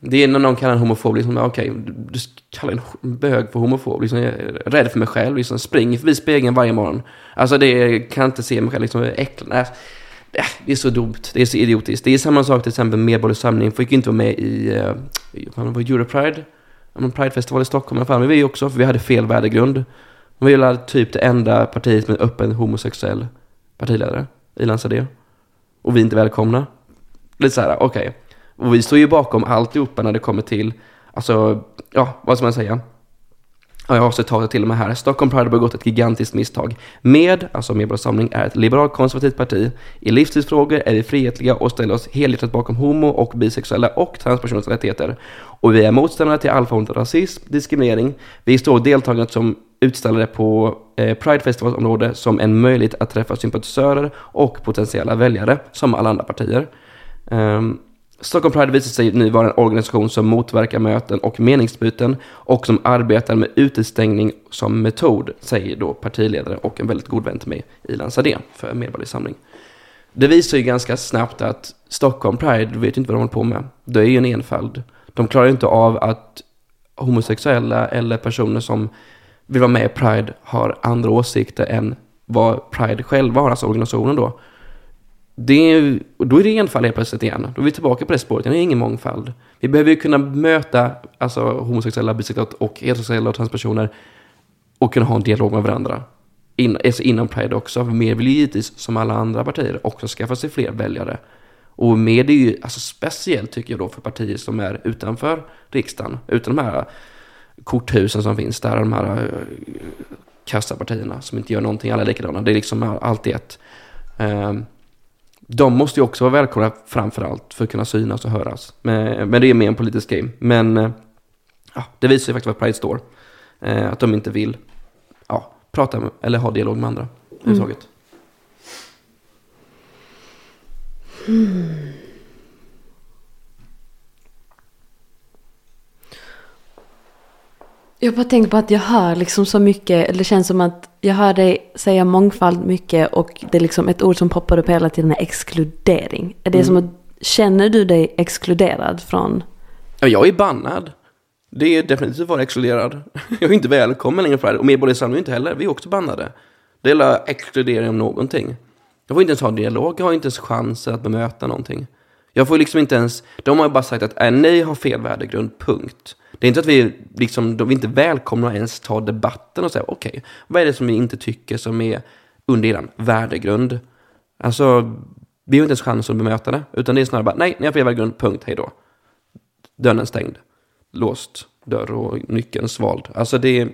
Det är när någon kallar en homofob, liksom, okej, okay, du kallar en bög för homofob. Liksom, jag är rädd för mig själv, liksom, springer förbi spegeln varje morgon. Alltså det kan jag inte se mig själv, liksom, äcklig. Det är så dumt, det är så idiotiskt. Det är samma sak till exempel Medborgerlig Samling, fick ju inte vara med i, uh, var Europride, Pridefestival i Stockholm i alla fall, men vi också, för vi hade fel värdegrund. Hon var typ det enda partiet med öppen homosexuell partiledare i Lanzarote. Och vi är inte välkomna. Lite så här, okej. Okay. Och vi står ju bakom alltihopa när det kommer till, alltså, ja, vad ska man säga? Ja, jag har citatet till och med här. Stockholm Pride har begått ett gigantiskt misstag. Med, alltså Medborgarsamling, är ett liberalt konservativt parti. I livstidsfrågor är vi frihetliga och ställer oss helhjärtat bakom homo och bisexuella och transpersoners rättigheter. Och vi är motståndare till all form av rasism, diskriminering. Vi står deltagandet som utställare på eh, Pride Festivalområde som en möjlighet att träffa sympatisörer och potentiella väljare, som alla andra partier. Um, Stockholm Pride visar sig nu vara en organisation som motverkar möten och meningsbyten och som arbetar med utestängning som metod, säger då partiledare och en väldigt god vän till mig, Ilan Sadé, för Medborgerlig Samling. Det visar ju ganska snabbt att Stockholm Pride vet inte vad de håller på med. Det är ju en enfald. De klarar ju inte av att homosexuella eller personer som vill vara med i Pride har andra åsikter än vad Pride själva har, alltså organisationen då det är, då är det enfald helt plötsligt igen. Då är vi tillbaka på det spåret. Det är ingen mångfald. Vi behöver ju kunna möta alltså, homosexuella, bisexuella och heterosexuella och transpersoner och kunna ha en dialog med varandra. In, alltså inom Pride också. Mer vill ju givetvis, som alla andra partier, också skaffa sig fler väljare. Och med är ju alltså speciellt tycker jag då för partier som är utanför riksdagen. Utan de här korthusen som finns där, de här uh, kassapartierna som inte gör någonting, alla är likadana. Det är liksom allt i ett. Um, de måste ju också vara välkomna framför allt för att kunna synas och höras. Men, men det är mer en politisk game. Men eh, ja, det visar ju faktiskt vad Pride står. Eh, att de inte vill ja, prata med, eller ha dialog med andra mm. överhuvudtaget. Mm. Jag bara tänker på att jag hör liksom så mycket, eller det känns som att jag hör dig säga mångfald mycket och det är liksom ett ord som poppar upp hela tiden är exkludering. Är det mm. som att, känner du dig exkluderad från? Ja, jag är bannad. Det är definitivt att vara exkluderad. <laughs> Jag är inte välkommen längre för det. Och Medborgarsamlingen inte heller. Vi är också bannade. Det är exkludering om någonting. Jag får inte ens ha dialog. Jag har inte ens chansen att bemöta någonting. Jag får liksom inte ens... De har bara sagt att äh, ni har fel värdegrund, punkt. Det är inte att vi liksom, de vi inte välkomnar att ens ta debatten och säga okej, okay, vad är det som vi inte tycker som är under er värdegrund? Alltså, vi har inte ens chansen att bemöta det, utan det är snarare bara nej, ni har fel värdegrund, punkt, hej då. Dörren är stängd, låst dörr och nyckeln svald. Alltså det,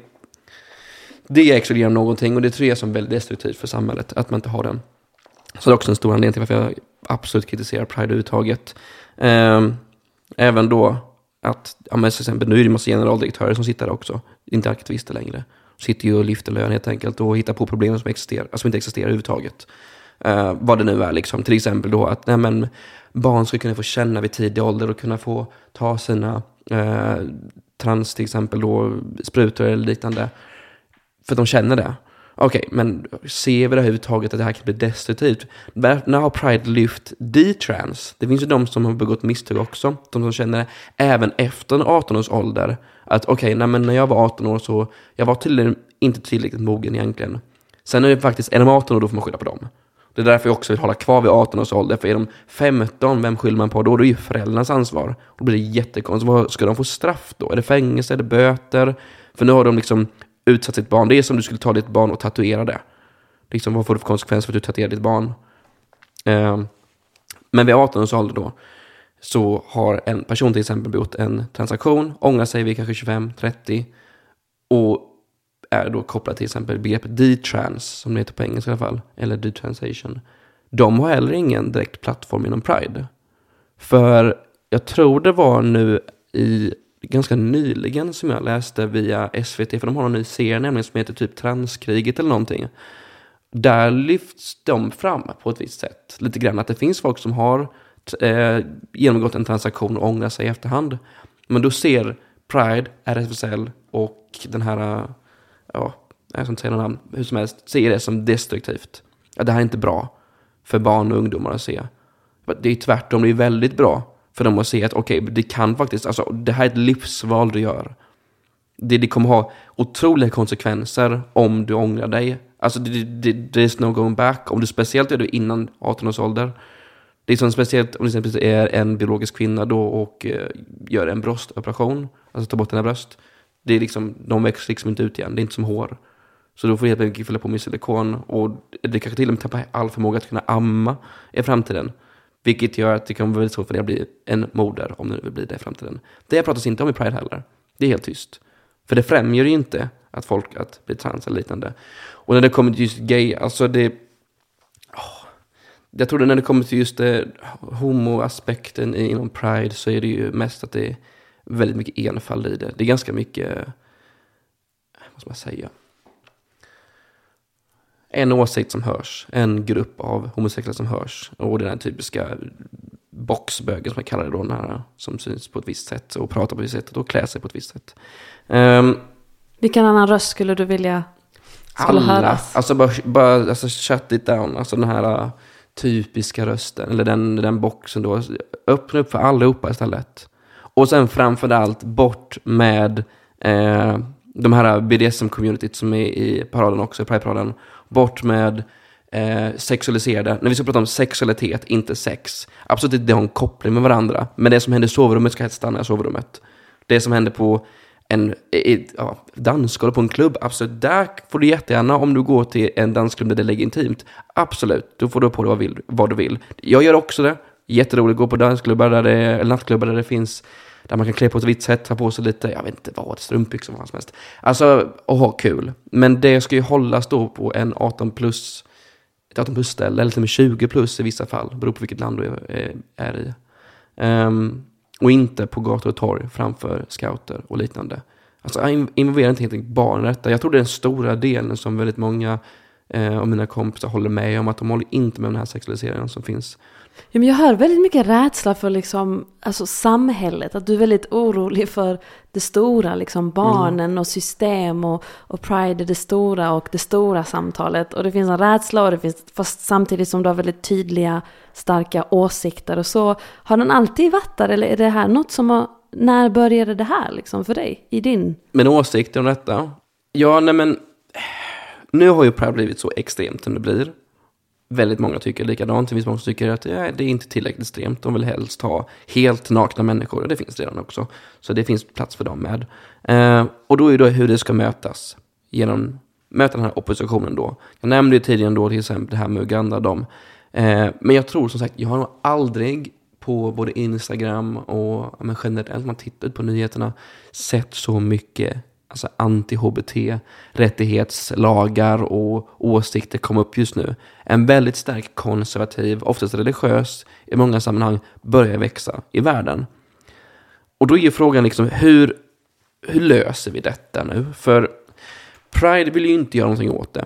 det är exkluderar någonting och det tror jag som väldigt destruktivt för samhället, att man inte har den. Så det är också en stor anledning till varför jag absolut kritiserar Pride överhuvudtaget. Ehm, även då att, ja men till exempel nu är det en massa generaldirektörer som sitter där också, inte aktivister längre. Sitter ju och lyfter lön helt enkelt och hittar på problem som, existerar, som inte existerar överhuvudtaget. Uh, vad det nu är liksom, till exempel då att nej, men, barn ska kunna få känna vid tidig ålder och kunna få ta sina uh, trans till exempel då, sprutor eller liknande. För att de känner det. Okej, okay, men ser vi det överhuvudtaget att det här kan bli destruktivt? När har Pride lyft D-trans? Det finns ju de som har begått misstag också. De som känner det även efter 18 års ålder. Att okej, okay, när jag var 18 år så, jag var tydligen inte tillräckligt mogen egentligen. Sen är det faktiskt, är de 18 år då får man skylla på dem. Det är därför jag också vill hålla kvar vid 18 års ålder. För är de 15, vem skyller man på då? Det är ju föräldrarnas ansvar. Då blir det jättekonstigt. Vad ska de få straff då? Är det fängelse? Är det böter? För nu har de liksom utsatt sitt barn. Det är som du skulle ta ditt barn och tatuera det. Liksom, vad får det för konsekvenser för att du tatuerar ditt barn? Eh, men vid 18 års ålder då, så har en person till exempel gjort en transaktion, ångrar sig vid kanske 25-30 och är då kopplad till exempel begreppet D-trans, som det heter på engelska i alla fall, eller D-transation. De har heller ingen direkt plattform inom Pride. För jag tror det var nu i ganska nyligen som jag läste via SVT, för de har en ny serie nämligen som heter typ Transkriget eller någonting. Där lyfts de fram på ett visst sätt. Lite grann att det finns folk som har eh, genomgått en transaktion och ångrar sig i efterhand. Men då ser Pride, RFSL och den här, eh, ja, jag ska inte säga några namn, hur som helst, ser det som destruktivt. Att det här är inte bra för barn och ungdomar att se. Det är tvärtom, det är väldigt bra för dem att se att okej, okay, det kan faktiskt, alltså det här är ett livsval du gör. Det, det kommer ha otroliga konsekvenser om du ångrar dig. Alltså det, det, det is no going back. Om du speciellt gör det innan 18 års ålder. Det är som speciellt om du exempelvis är en biologisk kvinna då och eh, gör en bröstoperation, alltså tar bort dina bröst. Det är liksom, de växer liksom inte ut igen, det är inte som hår. Så då får du helt enkelt fylla på med silikon och det kanske till och med tappar all förmåga att kunna amma i framtiden. Vilket gör att det kan vara väldigt svårt för dig att bli en moder, om det vill bli det i framtiden. Det pratas inte om i Pride heller. Det är helt tyst. För det främjar ju inte att folk att bli trans eller liknande. Och när det kommer till just gay, alltså det... Oh, jag tror att när det kommer till just det, homoaspekten inom Pride så är det ju mest att det är väldigt mycket enfald i det. Det är ganska mycket, vad ska man säga? En åsikt som hörs, en grupp av homosexuella som hörs. Och den här typiska boxbögen som jag kallar det då, den här, som syns på ett visst sätt och pratar på ett visst sätt och klär sig på ett visst sätt. Um, Vilken annan röst skulle du vilja skulle alla, höras? alltså bara, bara alltså shut it down, alltså den här uh, typiska rösten, eller den, den boxen då. Öppna upp för allihopa istället. Och sen framför allt bort med eh, de här BDSM-communityt som är i paraden också, i Pride-paraden. Bort med eh, sexualiserade, när vi ska prata om sexualitet, inte sex. Absolut inte det har en koppling med varandra. Men det som händer i sovrummet ska helst stanna i sovrummet. Det som händer på en ja, dansgolv på en klubb, absolut. Där får du jättegärna, om du går till en dansklubb där det ligger intimt, absolut, då får du på dig vad, vill, vad du vill. Jag gör också det. Jätteroligt att gå på dansklubbar där det, eller nattklubbar där det finns där man kan klä på ett vitt sätt, ta på sig lite, jag vet inte vad, strumpbyxor vad som helst. Alltså, och ha kul. Men det ska ju hållas då på en 18 plus, ett 18 plus ställe, eller till och med 20 plus i vissa fall, beroende på vilket land du är, är i. Um, och inte på gator och torg framför scouter och liknande. Alltså involvera inte helt enkelt barn i detta. Jag tror det är den stora delen som väldigt många eh, av mina kompisar håller med om, att de håller inte med den här sexualiseringen som finns Ja, men jag hör väldigt mycket rädsla för liksom, alltså samhället. Att du är väldigt orolig för det stora, liksom barnen mm. och system och, och Pride är det stora och det stora samtalet. Och det finns en rädsla och det finns, fast samtidigt som du har väldigt tydliga, starka åsikter och så. Har den alltid varit där eller är det här något som har, när började det här liksom för dig? I din? Men åsikter om detta? Ja, nej men, nu har ju Pride blivit så extremt som det blir väldigt många tycker likadant. Det finns många som tycker att ja, det är inte tillräckligt extremt. De vill helst ha helt nakna människor. Och det finns redan också. Så det finns plats för dem med. Eh, och då är det hur det ska mötas. Genom möta den här oppositionen då. Jag nämnde ju tidigare då till exempel det här med Uganda. Dem. Eh, men jag tror som sagt, jag har nog aldrig på både Instagram och men generellt, man tittar på nyheterna, sett så mycket alltså anti-HBT-rättighetslagar och åsikter kom upp just nu. En väldigt stark konservativ, oftast religiös, i många sammanhang, börjar växa i världen. Och då är ju frågan liksom, hur, hur löser vi detta nu? För Pride vill ju inte göra någonting åt det.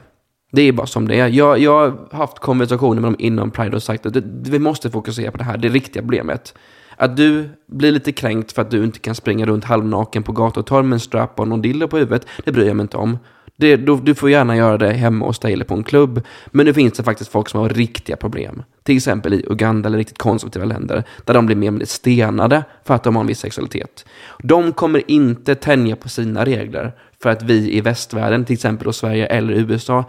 Det är bara som det är. Jag, jag har haft konversationer med dem inom Pride och sagt att det, vi måste fokusera på det här, det riktiga problemet. Att du blir lite kränkt för att du inte kan springa runt halvnaken på gator och torg med en strap och någon dildo på huvudet, det bryr jag mig inte om. Det, du, du får gärna göra det hemma hos dig eller på en klubb. Men nu finns det faktiskt folk som har riktiga problem. Till exempel i Uganda eller riktigt konservativa länder. Där de blir mer eller stenade för att de har en viss sexualitet. De kommer inte tänja på sina regler för att vi i västvärlden, till exempel då Sverige eller USA,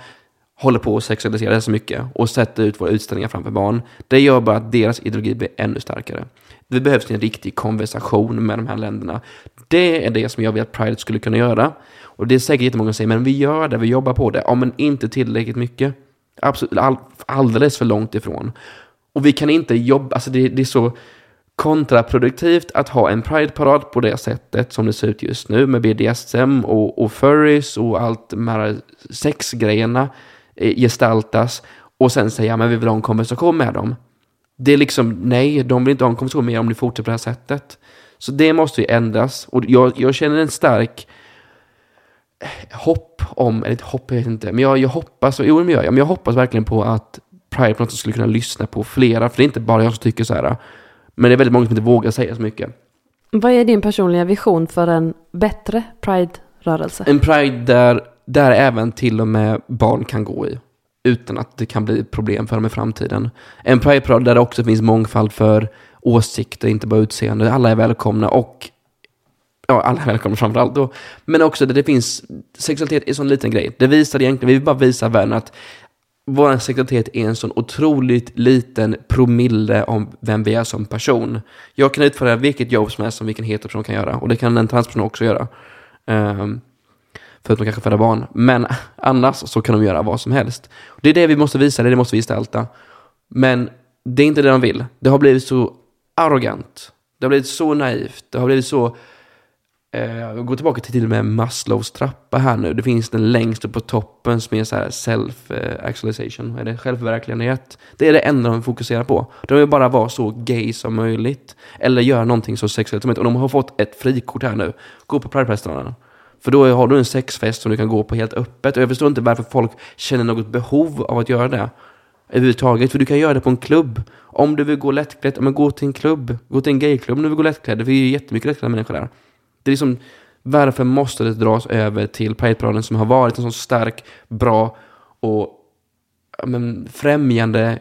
håller på att sexualisera det så mycket och sätter ut våra utställningar framför barn. Det gör bara att deras ideologi blir ännu starkare. Det behövs en riktig konversation med de här länderna. Det är det som jag vill att Pride skulle kunna göra. Och det är säkert jättemånga som säger, men vi gör det, vi jobbar på det. Ja, men inte tillräckligt mycket. Absolut, all, alldeles för långt ifrån. Och vi kan inte jobba, alltså det, det är så kontraproduktivt att ha en Pride-parad på det sättet som det ser ut just nu med BDSM och, och furries och allt de här sexgrejerna gestaltas och sen säga men vi vill ha en konversation med dem. Det är liksom nej, de vill inte ha en konversation med er om ni fortsätter på det här sättet. Så det måste ju ändras och jag, jag känner en stark hopp om, eller ett hopp, jag vet inte, men jag, jag hoppas, jo men jag, men jag hoppas verkligen på att Pride på något sätt skulle kunna lyssna på flera, för det är inte bara jag som tycker så här, men det är väldigt många som inte vågar säga så mycket. Vad är din personliga vision för en bättre Pride-rörelse? En Pride där, där även till och med barn kan gå i, utan att det kan bli problem för dem i framtiden. En Prideparad där det också finns mångfald för åsikter, inte bara utseende. Alla är välkomna och ja, alla är välkomna framförallt då. Men också där det finns, sexualitet är en sån liten grej. Det visar egentligen, vi vill bara visa världen att vår sexualitet är en sån otroligt liten promille om vem vi är som person. Jag kan utföra vilket jobb som helst som vilken heteroperson kan göra. Och det kan en transperson också göra. Um, Förutom kanske föda barn. Men annars så kan de göra vad som helst. Det är det vi måste visa, det är det vi måste gestalta. Men det är inte det de vill. Det har blivit så arrogant. Det har blivit så naivt. Det har blivit så Eh, gå tillbaka till till och med Maslows trappa här nu. Det finns den längst upp på toppen som är så här self-actualization. Är det? Det är det enda de fokuserar på. De vill bara vara så gay som möjligt. Eller göra någonting så sexuellt som möjligt. Och de har fått ett frikort här nu. Gå på Pridefesterna. För då har du en sexfest som du kan gå på helt öppet. Och jag förstår inte varför folk känner något behov av att göra det. Överhuvudtaget. För du kan göra det på en klubb. Om du vill gå lättklädd, men gå till en klubb. Gå till en gayklubb om du vill gå lättklädd. Det finns ju jättemycket lättklädda människor där. Det är liksom, varför måste det dras över till Prideparaden som har varit en så stark, bra och men, främjande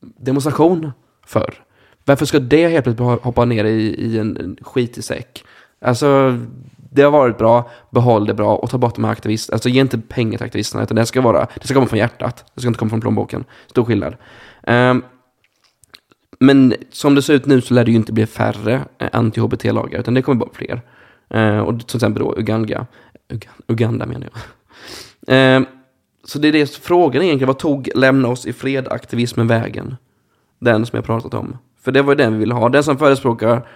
demonstration för? Varför ska det helt plötsligt hoppa ner i, i en, en skitig säck? Alltså, det har varit bra, behåll det bra och ta bort de här aktivisterna. Alltså ge inte pengar till aktivisterna, utan det ska vara, det ska komma från hjärtat. Det ska inte komma från plånboken. Stor skillnad. Um, men som det ser ut nu så lär det ju inte bli färre eh, anti-HBT-lagar, utan det kommer bara fler. Uh, och till exempel då Uganda, Uganda menar jag. Uh, så det är det frågan egentligen, vad tog lämna oss i fred-aktivismen vägen? Den som jag pratat om. För det var ju den vi ville ha. Den som förespråkar,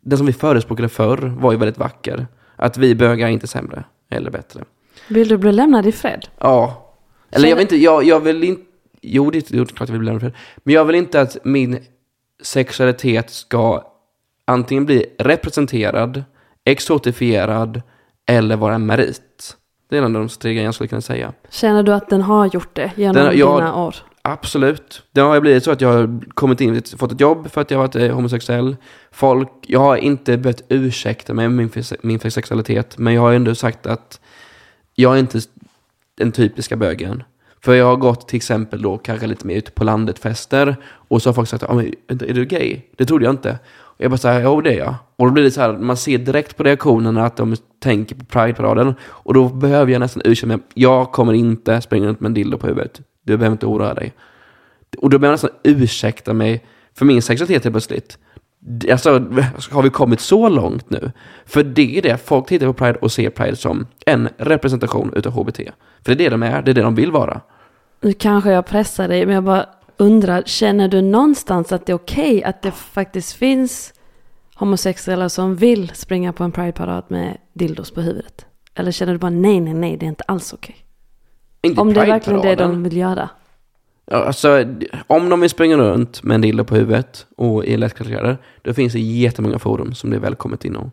den som vi förespråkade förr var ju väldigt vacker. Att vi bögar är inte sämre, eller bättre. Vill du bli lämnad i fred? Ja. Eller jag vill inte, jag, jag vill inte, jo det är klart jag vill bli lämnad i fred. Men jag vill inte att min sexualitet ska antingen bli representerad, exotifierad eller vara en merit. Det är en av de tre grejerna jag skulle kunna säga. Känner du att den har gjort det genom den, jag, dina år? Absolut. Det har blivit så att jag har kommit in, fått ett jobb för att jag har varit eh, homosexuell. Folk, jag har inte behövt ursäkta mig med min, min sexualitet, men jag har ändå sagt att jag är inte den typiska bögen. För jag har gått till exempel då kanske lite mer ute på landet-fester och så har folk sagt, ah, men, är du gay? Det trodde jag inte. Och jag bara såhär, jo det är jag. Och då blir det så här, man ser direkt på reaktionerna att de tänker på Pride-paraden. Och då behöver jag nästan ursäkta mig, jag kommer inte springa runt med en dildo på huvudet. Du behöver inte oroa dig. Och då behöver jag nästan ursäkta mig för min sexualitet helt plötsligt. Alltså, <laughs> har vi kommit så långt nu? För det är det, folk tittar på Pride och ser Pride som en representation utav HBT. För det är det de är, det är det de vill vara. Nu kanske jag pressar dig, men jag bara undrar, känner du någonstans att det är okej okay att det faktiskt finns homosexuella som vill springa på en Pride-parad med dildos på huvudet? Eller känner du bara nej, nej, nej, det är inte alls okej? Okay? Om det är verkligen det de vill göra. Alltså, om de vill springa runt med en dildo på huvudet och i lättklädda då finns det jättemånga forum som det är välkommet inom.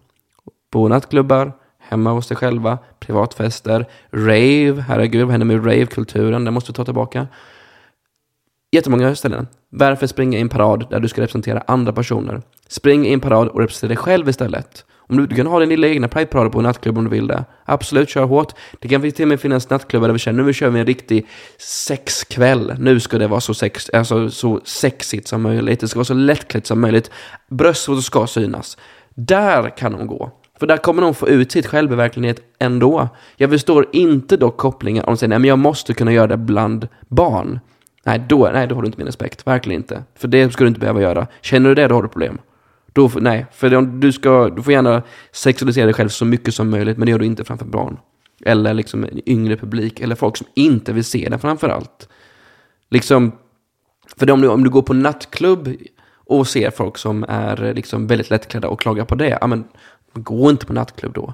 På nattklubbar, hemma hos dig själva, privatfester, rave, herregud, vad händer med rave-kulturen? Den måste vi ta tillbaka. Jättemånga ställen. Varför springa i en parad där du ska representera andra personer? Spring i en parad och representera dig själv istället. Om du, du kan ha din lilla egna prideparad på en nattklubb om du vill det. Absolut, kör hårt. Det kan till och med finnas nattklubbar där vi känner nu kör vi en riktig sexkväll. Nu ska det vara så, sex, alltså, så sexigt som möjligt. Det ska vara så lättklätt som möjligt. Bröstvårtor ska synas. Där kan de gå. För där kommer de få ut sitt självbeverklighet ändå. Jag förstår inte dock kopplingen om de säger nej men jag måste kunna göra det bland barn. Nej då, nej, då har du inte min respekt. Verkligen inte. För det ska du inte behöva göra. Känner du det, då har du problem. Då, nej, för du, ska, du får gärna sexualisera dig själv så mycket som möjligt, men det gör du inte framför barn. Eller liksom en yngre publik, eller folk som inte vill se det framför allt. Liksom, för om du, om du går på nattklubb och ser folk som är liksom väldigt lättklädda och klagar på det. Ja, men gå inte på nattklubb då.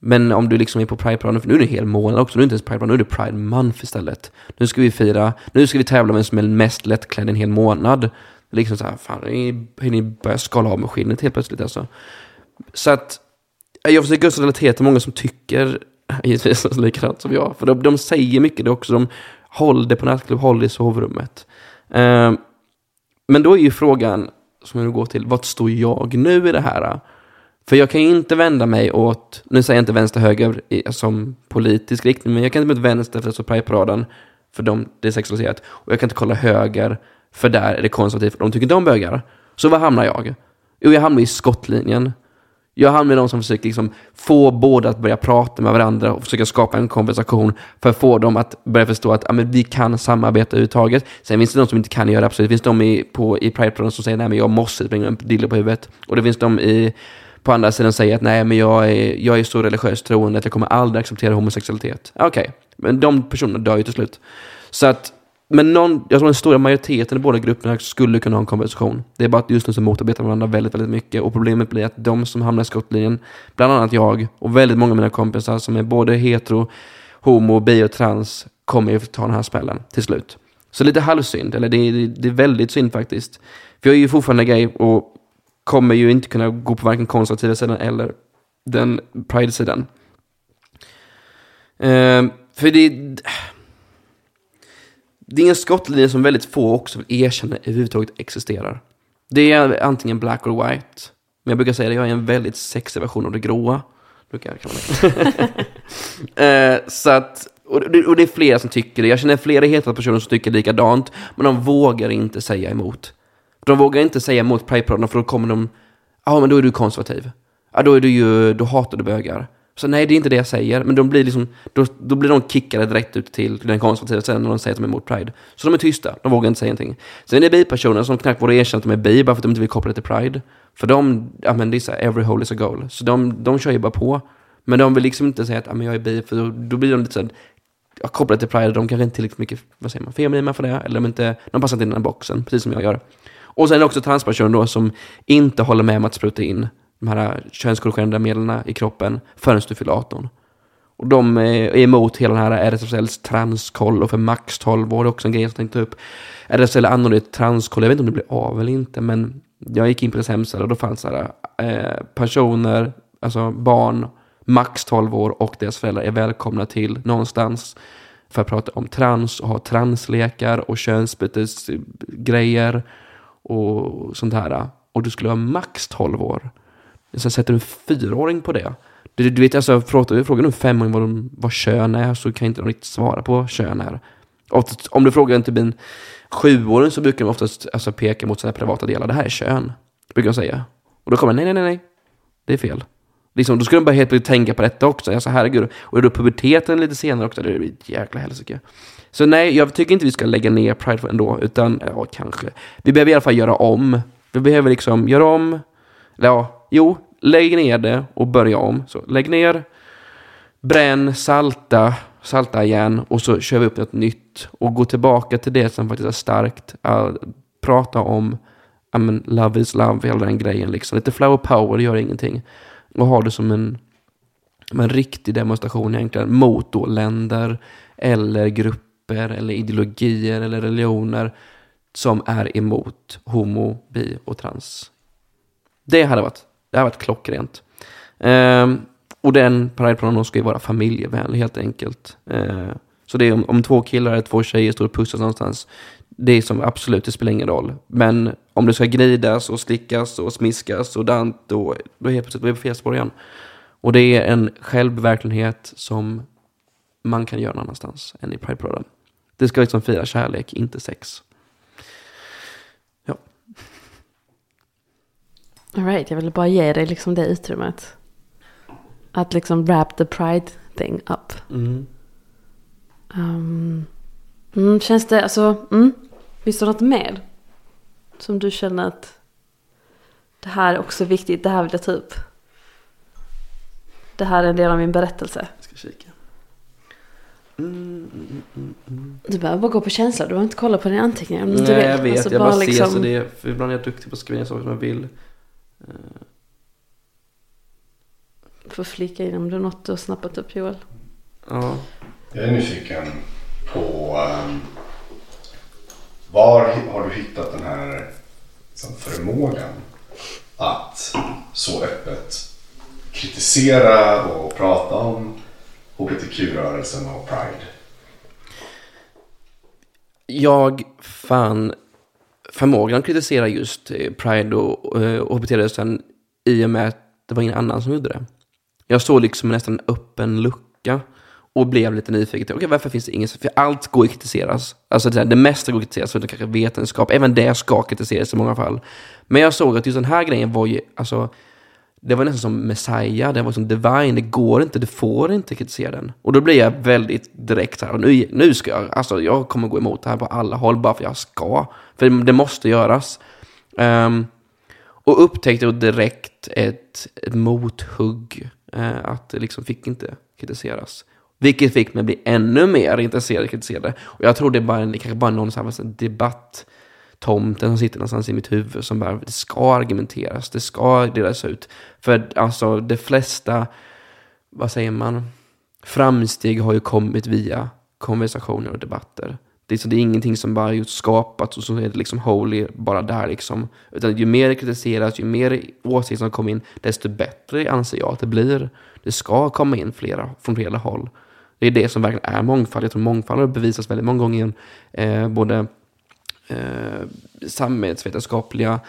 Men om du liksom är på Pride-paraden, för nu är det en hel månad också, nu är det inte ens Pride nu är det Pride Month istället. Nu ska vi fira, nu ska vi tävla vem som är mest lättklädd en hel månad. Liksom så här, fan, hinner ni börja skala av med skinnet helt plötsligt alltså. Så att, eh, jag försöker också relatera till många som tycker <laughs> givetvis alltså, likadant som jag. För de, de säger mycket det också, de håller det på nattklubb, håller det i sovrummet. Eh, men då är ju frågan, som jag går till, vart står jag nu i det här? För jag kan ju inte vända mig åt, nu säger jag inte vänster-höger som politisk riktning, men jag kan inte vända vänster för att Pride-paraden, för de, det är sexualiserat. Och jag kan inte kolla höger, för där är det konservativt, de tycker inte om bögar. Så var hamnar jag? Jo, jag hamnar i skottlinjen. Jag hamnar med de som försöker liksom få båda att börja prata med varandra och försöka skapa en konversation för att få dem att börja förstå att ja, men vi kan samarbeta överhuvudtaget. Sen finns det de som inte kan göra det, absolut. Det finns de i, på, i Pride som säger nej men jag måste springa en dille på huvudet. Och det finns de i, på andra sidan säger att nej men jag är, jag är så religiöst troende att jag kommer aldrig acceptera homosexualitet. Okej, okay. men de personerna dör ju till slut. Så att men någon, jag tror den stora majoriteten i båda grupperna skulle kunna ha en konversation. Det är bara att just nu så motarbetar varandra väldigt, väldigt mycket. Och problemet blir att de som hamnar i skottlinjen, bland annat jag och väldigt många av mina kompisar som är både hetero, homo, bi och trans, kommer ju ta den här smällen till slut. Så lite halvsynd, eller det är, det är väldigt synd faktiskt. För jag är ju fortfarande gay och kommer ju inte kunna gå på varken konservativa sidan eller den pride-sidan. Uh, för det det är en skottlinje som väldigt få också vill erkänna överhuvudtaget existerar. Det är antingen black or white. Men jag brukar säga att jag är en väldigt sexig version av det gråa. Brukar jag kalla <laughs> eh, så att, och det, och det är flera som tycker det. Jag känner flera heta personer som tycker likadant. Men de vågar inte säga emot. De vågar inte säga emot Pride-paraderna för då kommer de, ja ah, men då är du konservativ. Ja då är du ju, då hatar du bögar. Så nej, det är inte det jag säger. Men de blir liksom, då, då blir de kickade direkt ut till den konservativa sidan när de säger att de är emot Pride. Så de är tysta, de vågar inte säga någonting. Sen är det bi-personer som knappt vågar erkänna att de är bi bara för att de inte vill koppla det till Pride. För de, ja men det är så här, every hole is a goal. Så de, de kör ju bara på. Men de vill liksom inte säga att ja, men jag är bi, för då, då blir de lite såhär, ja, kopplade till Pride, de kanske inte tillräckligt mycket, vad säger man, feminina för det, eller de, inte, de passar inte in i den här boxen, precis som jag gör. Och sen är det också transpersoner då som inte håller med om att spruta in de här könskorrigerande medlen i kroppen förrän du fyller 18. Och de är emot hela den här RSFLs transkoll och för max 12 år, det är också en grej jag tänkte upp. RSFL anordnade ett transkoll, jag vet inte om det blev av eller inte, men jag gick in på deras hemsida och då fanns det eh, personer, alltså barn, max 12 år och deras föräldrar är välkomna till någonstans för att prata om trans och ha translekar och könsbytesgrejer och sånt här. Och du skulle vara max 12 år. Sen sätter du en fyraåring på det. Du, du vet, alltså, frågar, frågar du en femåring vad, de, vad kön är så kan inte de riktigt svara på vad kön är. Oftast, om du frågar en typ en sjuåring så brukar de oftast alltså, peka mot sina privata delar. Det här är kön, brukar de säga. Och då kommer nej, nej, nej, nej. Det är fel. Liksom, då skulle de bara helt plötsligt tänka på detta också. Alltså, herregud. Och är då puberteten lite senare också, det blir ett jäkla helsike. Så nej, jag tycker inte vi ska lägga ner Pride ändå, utan ja, kanske. Vi behöver i alla fall göra om. Vi behöver liksom göra om, ja, jo, lägg ner det och börja om. Så lägg ner, bränn, salta, salta igen och så kör vi upp något nytt. Och gå tillbaka till det som faktiskt är starkt. Uh, prata om I mean, love is love, hela den grejen liksom. Lite flower power, gör ingenting. Och ha det som en, en riktig demonstration egentligen mot då länder eller grupper eller ideologier eller religioner som är emot homo, bi och trans. Det hade varit det har varit klockrent. Eh, och den Prideplanen ska ju vara familjevänlig helt enkelt. Eh, så det är om, om två killar eller två tjejer står och pussas någonstans. Det är som absolut, det spelar ingen roll. Men om det ska gnidas och slickas och smiskas och dant, då, då är vi plötsligt på fel spår igen. Och det är en självverklighet som man kan göra någon annanstans än i Pride-paraden. Det ska liksom fira kärlek, inte sex. Alright, jag ville bara ge dig liksom det utrymmet. Att liksom wrap the pride thing up. Mm. Um, mm, känns det, alltså, mm, finns det något mer? Som du känner att det här är också viktigt, det här vill jag ta upp. Det här är en del av min berättelse. Jag ska kika. Du behöver bara gå på känsla. Du behöver inte kolla på dina anteckningar. Nej, jag vet. Alltså, jag bara ser liksom- så det. För ibland är jag duktig på att skriva saker som jag vill. Får flika in om det är något du har snappat upp Joel. Ja. Jag är nyfiken på ehm, var har du hittat den här liksom, förmågan att så öppet kritisera och prata om hbtq-rörelsen och pride? Jag fann förmågan att kritisera just eh, Pride och eh, HBT-rörelsen i och med att det var ingen annan som gjorde det. Jag såg liksom nästan en öppen lucka och blev lite nyfiken. Okej, varför finns det ingen? För allt går att kritiseras. Alltså det, det mesta går att kritiseras, förutom kanske vetenskap. Även det ska kritiseras i många fall. Men jag såg att just den här grejen var ju, alltså, det var nästan som Messiah, det var som Divine, det går inte, du får inte kritisera den. Och då blir jag väldigt direkt här, och nu, nu ska jag, alltså jag kommer gå emot det här på alla håll bara för jag ska. För det måste göras. Um, och upptäckte då direkt ett, ett mothugg, uh, att det liksom fick inte kritiseras. Vilket fick mig att bli ännu mer intresserad av att kritisera det. Och jag tror det är bara, det kanske bara är någon sån här debatt tomten som sitter någonstans i mitt huvud som bara, det ska argumenteras, det ska delas ut. För alltså de flesta, vad säger man, framsteg har ju kommit via konversationer och debatter. Det är, så det är ingenting som bara just skapats och så är det liksom holy bara där liksom. Utan ju mer det kritiseras, ju mer åsikter som kommer in, desto bättre anser jag att det blir. Det ska komma in flera från flera håll. Det är det som verkligen är mångfald. Jag tror mångfald har bevisats väldigt många gånger, eh, både eh, samhällsvetenskapliga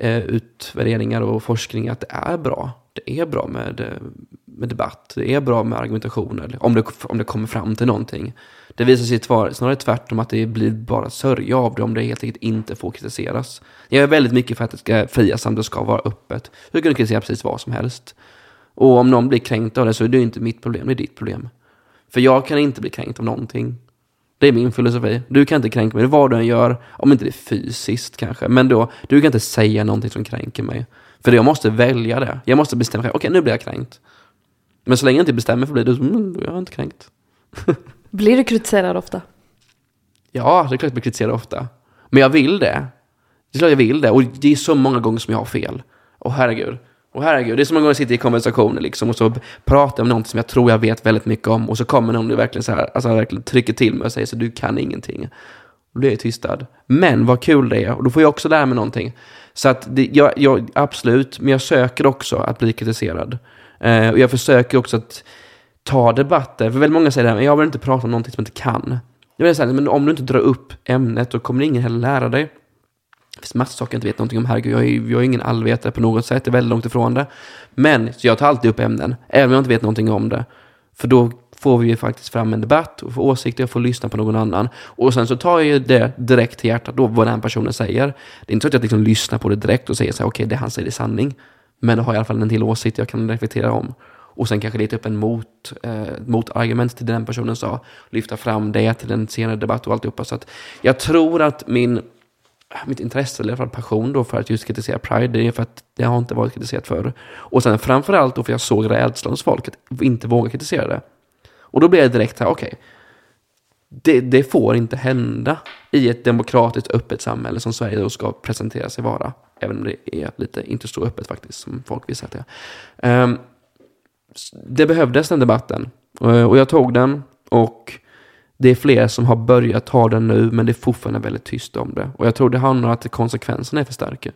eh, utvärderingar och forskning att det är bra. Det är bra med, eh, med debatt, det är bra med argumentationer, om det, om det kommer fram till någonting. Det visar sig tvar, snarare tvärtom att det blir bara sörja av det om det helt enkelt inte får kritiseras. Jag är väldigt mycket för att det ska frias samt det ska vara öppet. Du kan kritisera precis vad som helst. Och om någon blir kränkt av det så är det inte mitt problem, det är ditt problem. För jag kan inte bli kränkt av någonting. Det är min filosofi. Du kan inte kränka mig, vad du än gör, om inte det är fysiskt kanske. Men då, du kan inte säga någonting som kränker mig. För jag måste välja det. Jag måste bestämma själv, okej nu blir jag kränkt. Men så länge jag inte bestämmer för det, då mm, jag är inte kränkt. <laughs> Blir du kritiserad ofta? Ja, det är klart att jag blir kritiserad ofta. Men jag vill det. Det är klart jag vill det. Och det är så många gånger som jag har fel. Och herregud. Och herregud, det är så många gånger jag sitter i konversationer liksom och så pratar jag om någonting som jag tror jag vet väldigt mycket om och så kommer någon och verkligen så här, alltså verkligen trycker till mig och säger så du kan ingenting. Och då blir jag tystad. Men vad kul det är och då får jag också lära mig någonting. Så att det, jag, jag, absolut, men jag söker också att bli kritiserad. Eh, och jag försöker också att ta debatter, för väldigt många säger det här, men jag vill inte prata om någonting som jag inte kan. Jag vill säga, men om du inte drar upp ämnet då kommer ingen heller lära dig. Det finns massor saker jag inte vet någonting om. Herregud, jag är, jag är ingen allvetare på något sätt. Jag är väldigt långt ifrån det. Men, så jag tar alltid upp ämnen. Även om jag inte vet någonting om det. För då får vi ju faktiskt fram en debatt och får åsikter. Jag får lyssna på någon annan. Och sen så tar jag ju det direkt till hjärtat då, vad den personen säger. Det är inte så att jag liksom lyssnar på det direkt och säger så här, okej, det han säger är sanning. Men då har jag i alla fall en till åsikt jag kan reflektera om. Och sen kanske leta upp en mot, eh, motargument till det den personen sa. Lyfta fram det till en senare debatt och alltihopa. Så att jag tror att min Äh, mitt intresse, eller i alla fall passion då för att just kritisera Pride, det är för att det har inte varit kritiserat förr. Och sen framförallt då för jag såg rädslan hos folk att inte våga kritisera det. Och då blev jag direkt här, okej, okay, det, det, får inte hända i ett demokratiskt öppet samhälle som Sverige då ska presentera sig vara. Även om det är lite inte så öppet faktiskt som folk visar att det um, Det behövdes den debatten. Eh, och jag tog den och det är fler som har börjat ta den nu, men det är fortfarande väldigt tyst om det. Och jag tror det handlar om att konsekvenserna är för starka.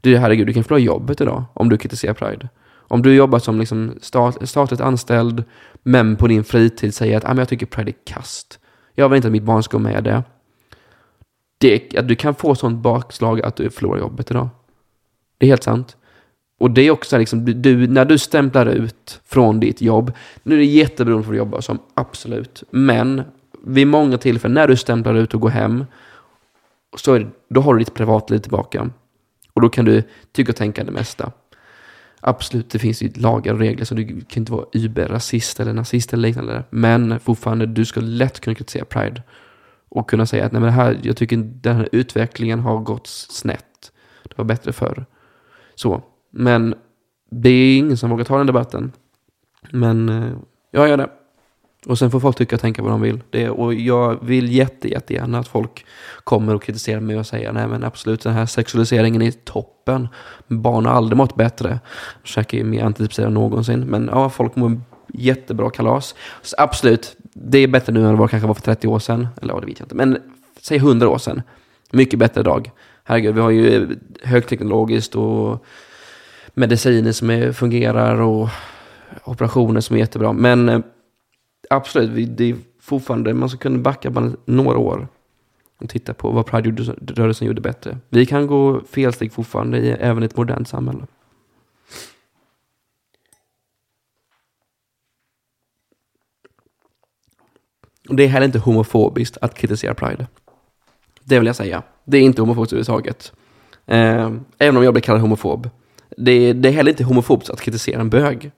Du, herregud, du kan förlora jobbet idag om du kritiserar Pride. Om du jobbar som liksom stat, statligt anställd, men på din fritid säger att ah, men jag tycker Pride är kast. Jag vill inte att mitt barn ska gå med det. det att du kan få sånt bakslag att du förlorar jobbet idag. Det är helt sant. Och det är också liksom, du, när du stämplar ut från ditt jobb, nu är det jätteberoende på vad du jobbar som, absolut. Men vid många tillfällen när du stämplar ut och går hem, så är det, då har du ditt privatliv tillbaka. Och då kan du tycka och tänka det mesta. Absolut, det finns ju lagar och regler så du kan inte vara überrasist eller nazist eller liknande. Men fortfarande, du ska lätt kunna kritisera Pride. Och kunna säga att nej, men det här, jag tycker den här utvecklingen har gått snett. Det var bättre förr. Så. Men det är ingen som vågar ta den debatten. Men eh, jag gör det. Och sen får folk tycka och tänka vad de vill. Det, och jag vill jätte, jättegärna att folk kommer och kritiserar mig och säger nej men absolut den här sexualiseringen är toppen. Barn har aldrig mått bättre. Försöker mer antidepressiva än någonsin. Men ja, folk mår jättebra kalas. Så absolut, det är bättre nu än det kanske var för 30 år sedan. Eller ja, det vet jag inte. Men säg 100 år sedan. Mycket bättre dag. Herregud, vi har ju högteknologiskt och mediciner som är, fungerar och operationer som är jättebra. Men eh, absolut, det är fortfarande, man ska kunna backa bara några år och titta på vad Pride-rörelsen gjorde bättre. Vi kan gå felsteg fortfarande, i, även i ett modernt samhälle. Det är heller inte homofobiskt att kritisera Pride. Det vill jag säga. Det är inte homofobiskt överhuvudtaget. Eh, även om jag blir kallad homofob. Det är, det är heller inte homofobiskt att kritisera en bög.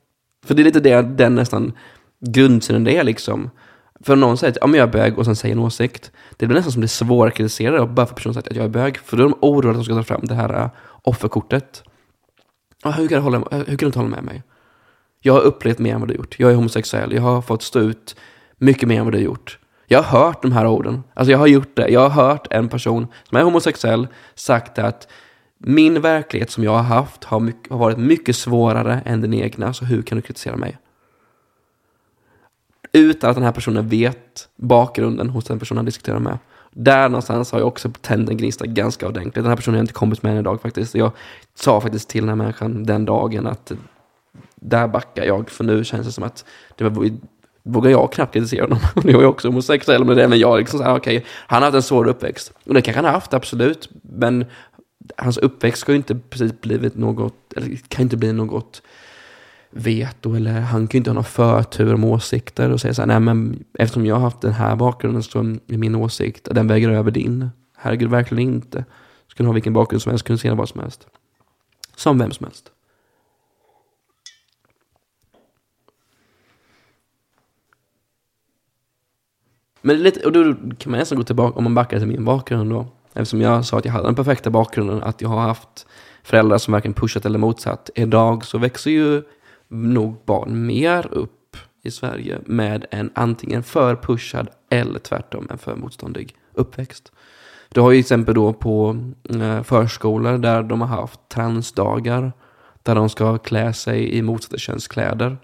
För det är lite det, den nästan grundsynen det är liksom. För någon säger att ja, jag är bög och sen säger en åsikt. Det blir nästan som det är svårare att kritisera bara för personen säger att jag är bög. För då är de oroliga att de ska ta fram det här äh, offerkortet. Ja, hur, kan du hålla, hur kan du inte hålla med mig? Jag har upplevt mer än vad du har gjort. Jag är homosexuell. Jag har fått stå ut mycket mer än vad du har gjort. Jag har hört de här orden. Alltså jag har gjort det. Jag har hört en person som är homosexuell sagt att min verklighet som jag har haft har, mycket, har varit mycket svårare än din egna, så hur kan du kritisera mig? Utan att den här personen vet bakgrunden hos den personen han diskuterar med. Där någonstans har jag också tänt en gnista ganska ordentligt. Den här personen har inte kommit med än idag faktiskt. Jag sa faktiskt till den här människan den dagen att där backar jag, för nu känns det som att det var, vågar jag knappt kritisera honom. <laughs> Nu är jag också homosexuell, men det är men jag liksom så här, okej, okay, han har haft en svår uppväxt. Och det kanske han har haft, absolut. Men hans uppväxt ska ju inte precis blivit något, eller kan inte bli något veto eller han kan ju inte ha någon förtur om åsikter och säga så här, nej men eftersom jag har haft den här bakgrunden så är min åsikt, den väger över din. Herregud, verkligen inte. Skulle ha vilken bakgrund som helst, kunna säga vad som helst. Som vem som helst. Men det är lite, och då kan man nästan gå tillbaka, om man backar till min bakgrund då. Eftersom jag sa att jag hade den perfekta bakgrunden, att jag har haft föräldrar som varken pushat eller motsatt. Idag så växer ju nog barn mer upp i Sverige med en antingen för pushad eller tvärtom en för motståndig uppväxt. Du har ju exempel då på eh, förskolor där de har haft transdagar. Där de ska klä sig i motsatta könskläder.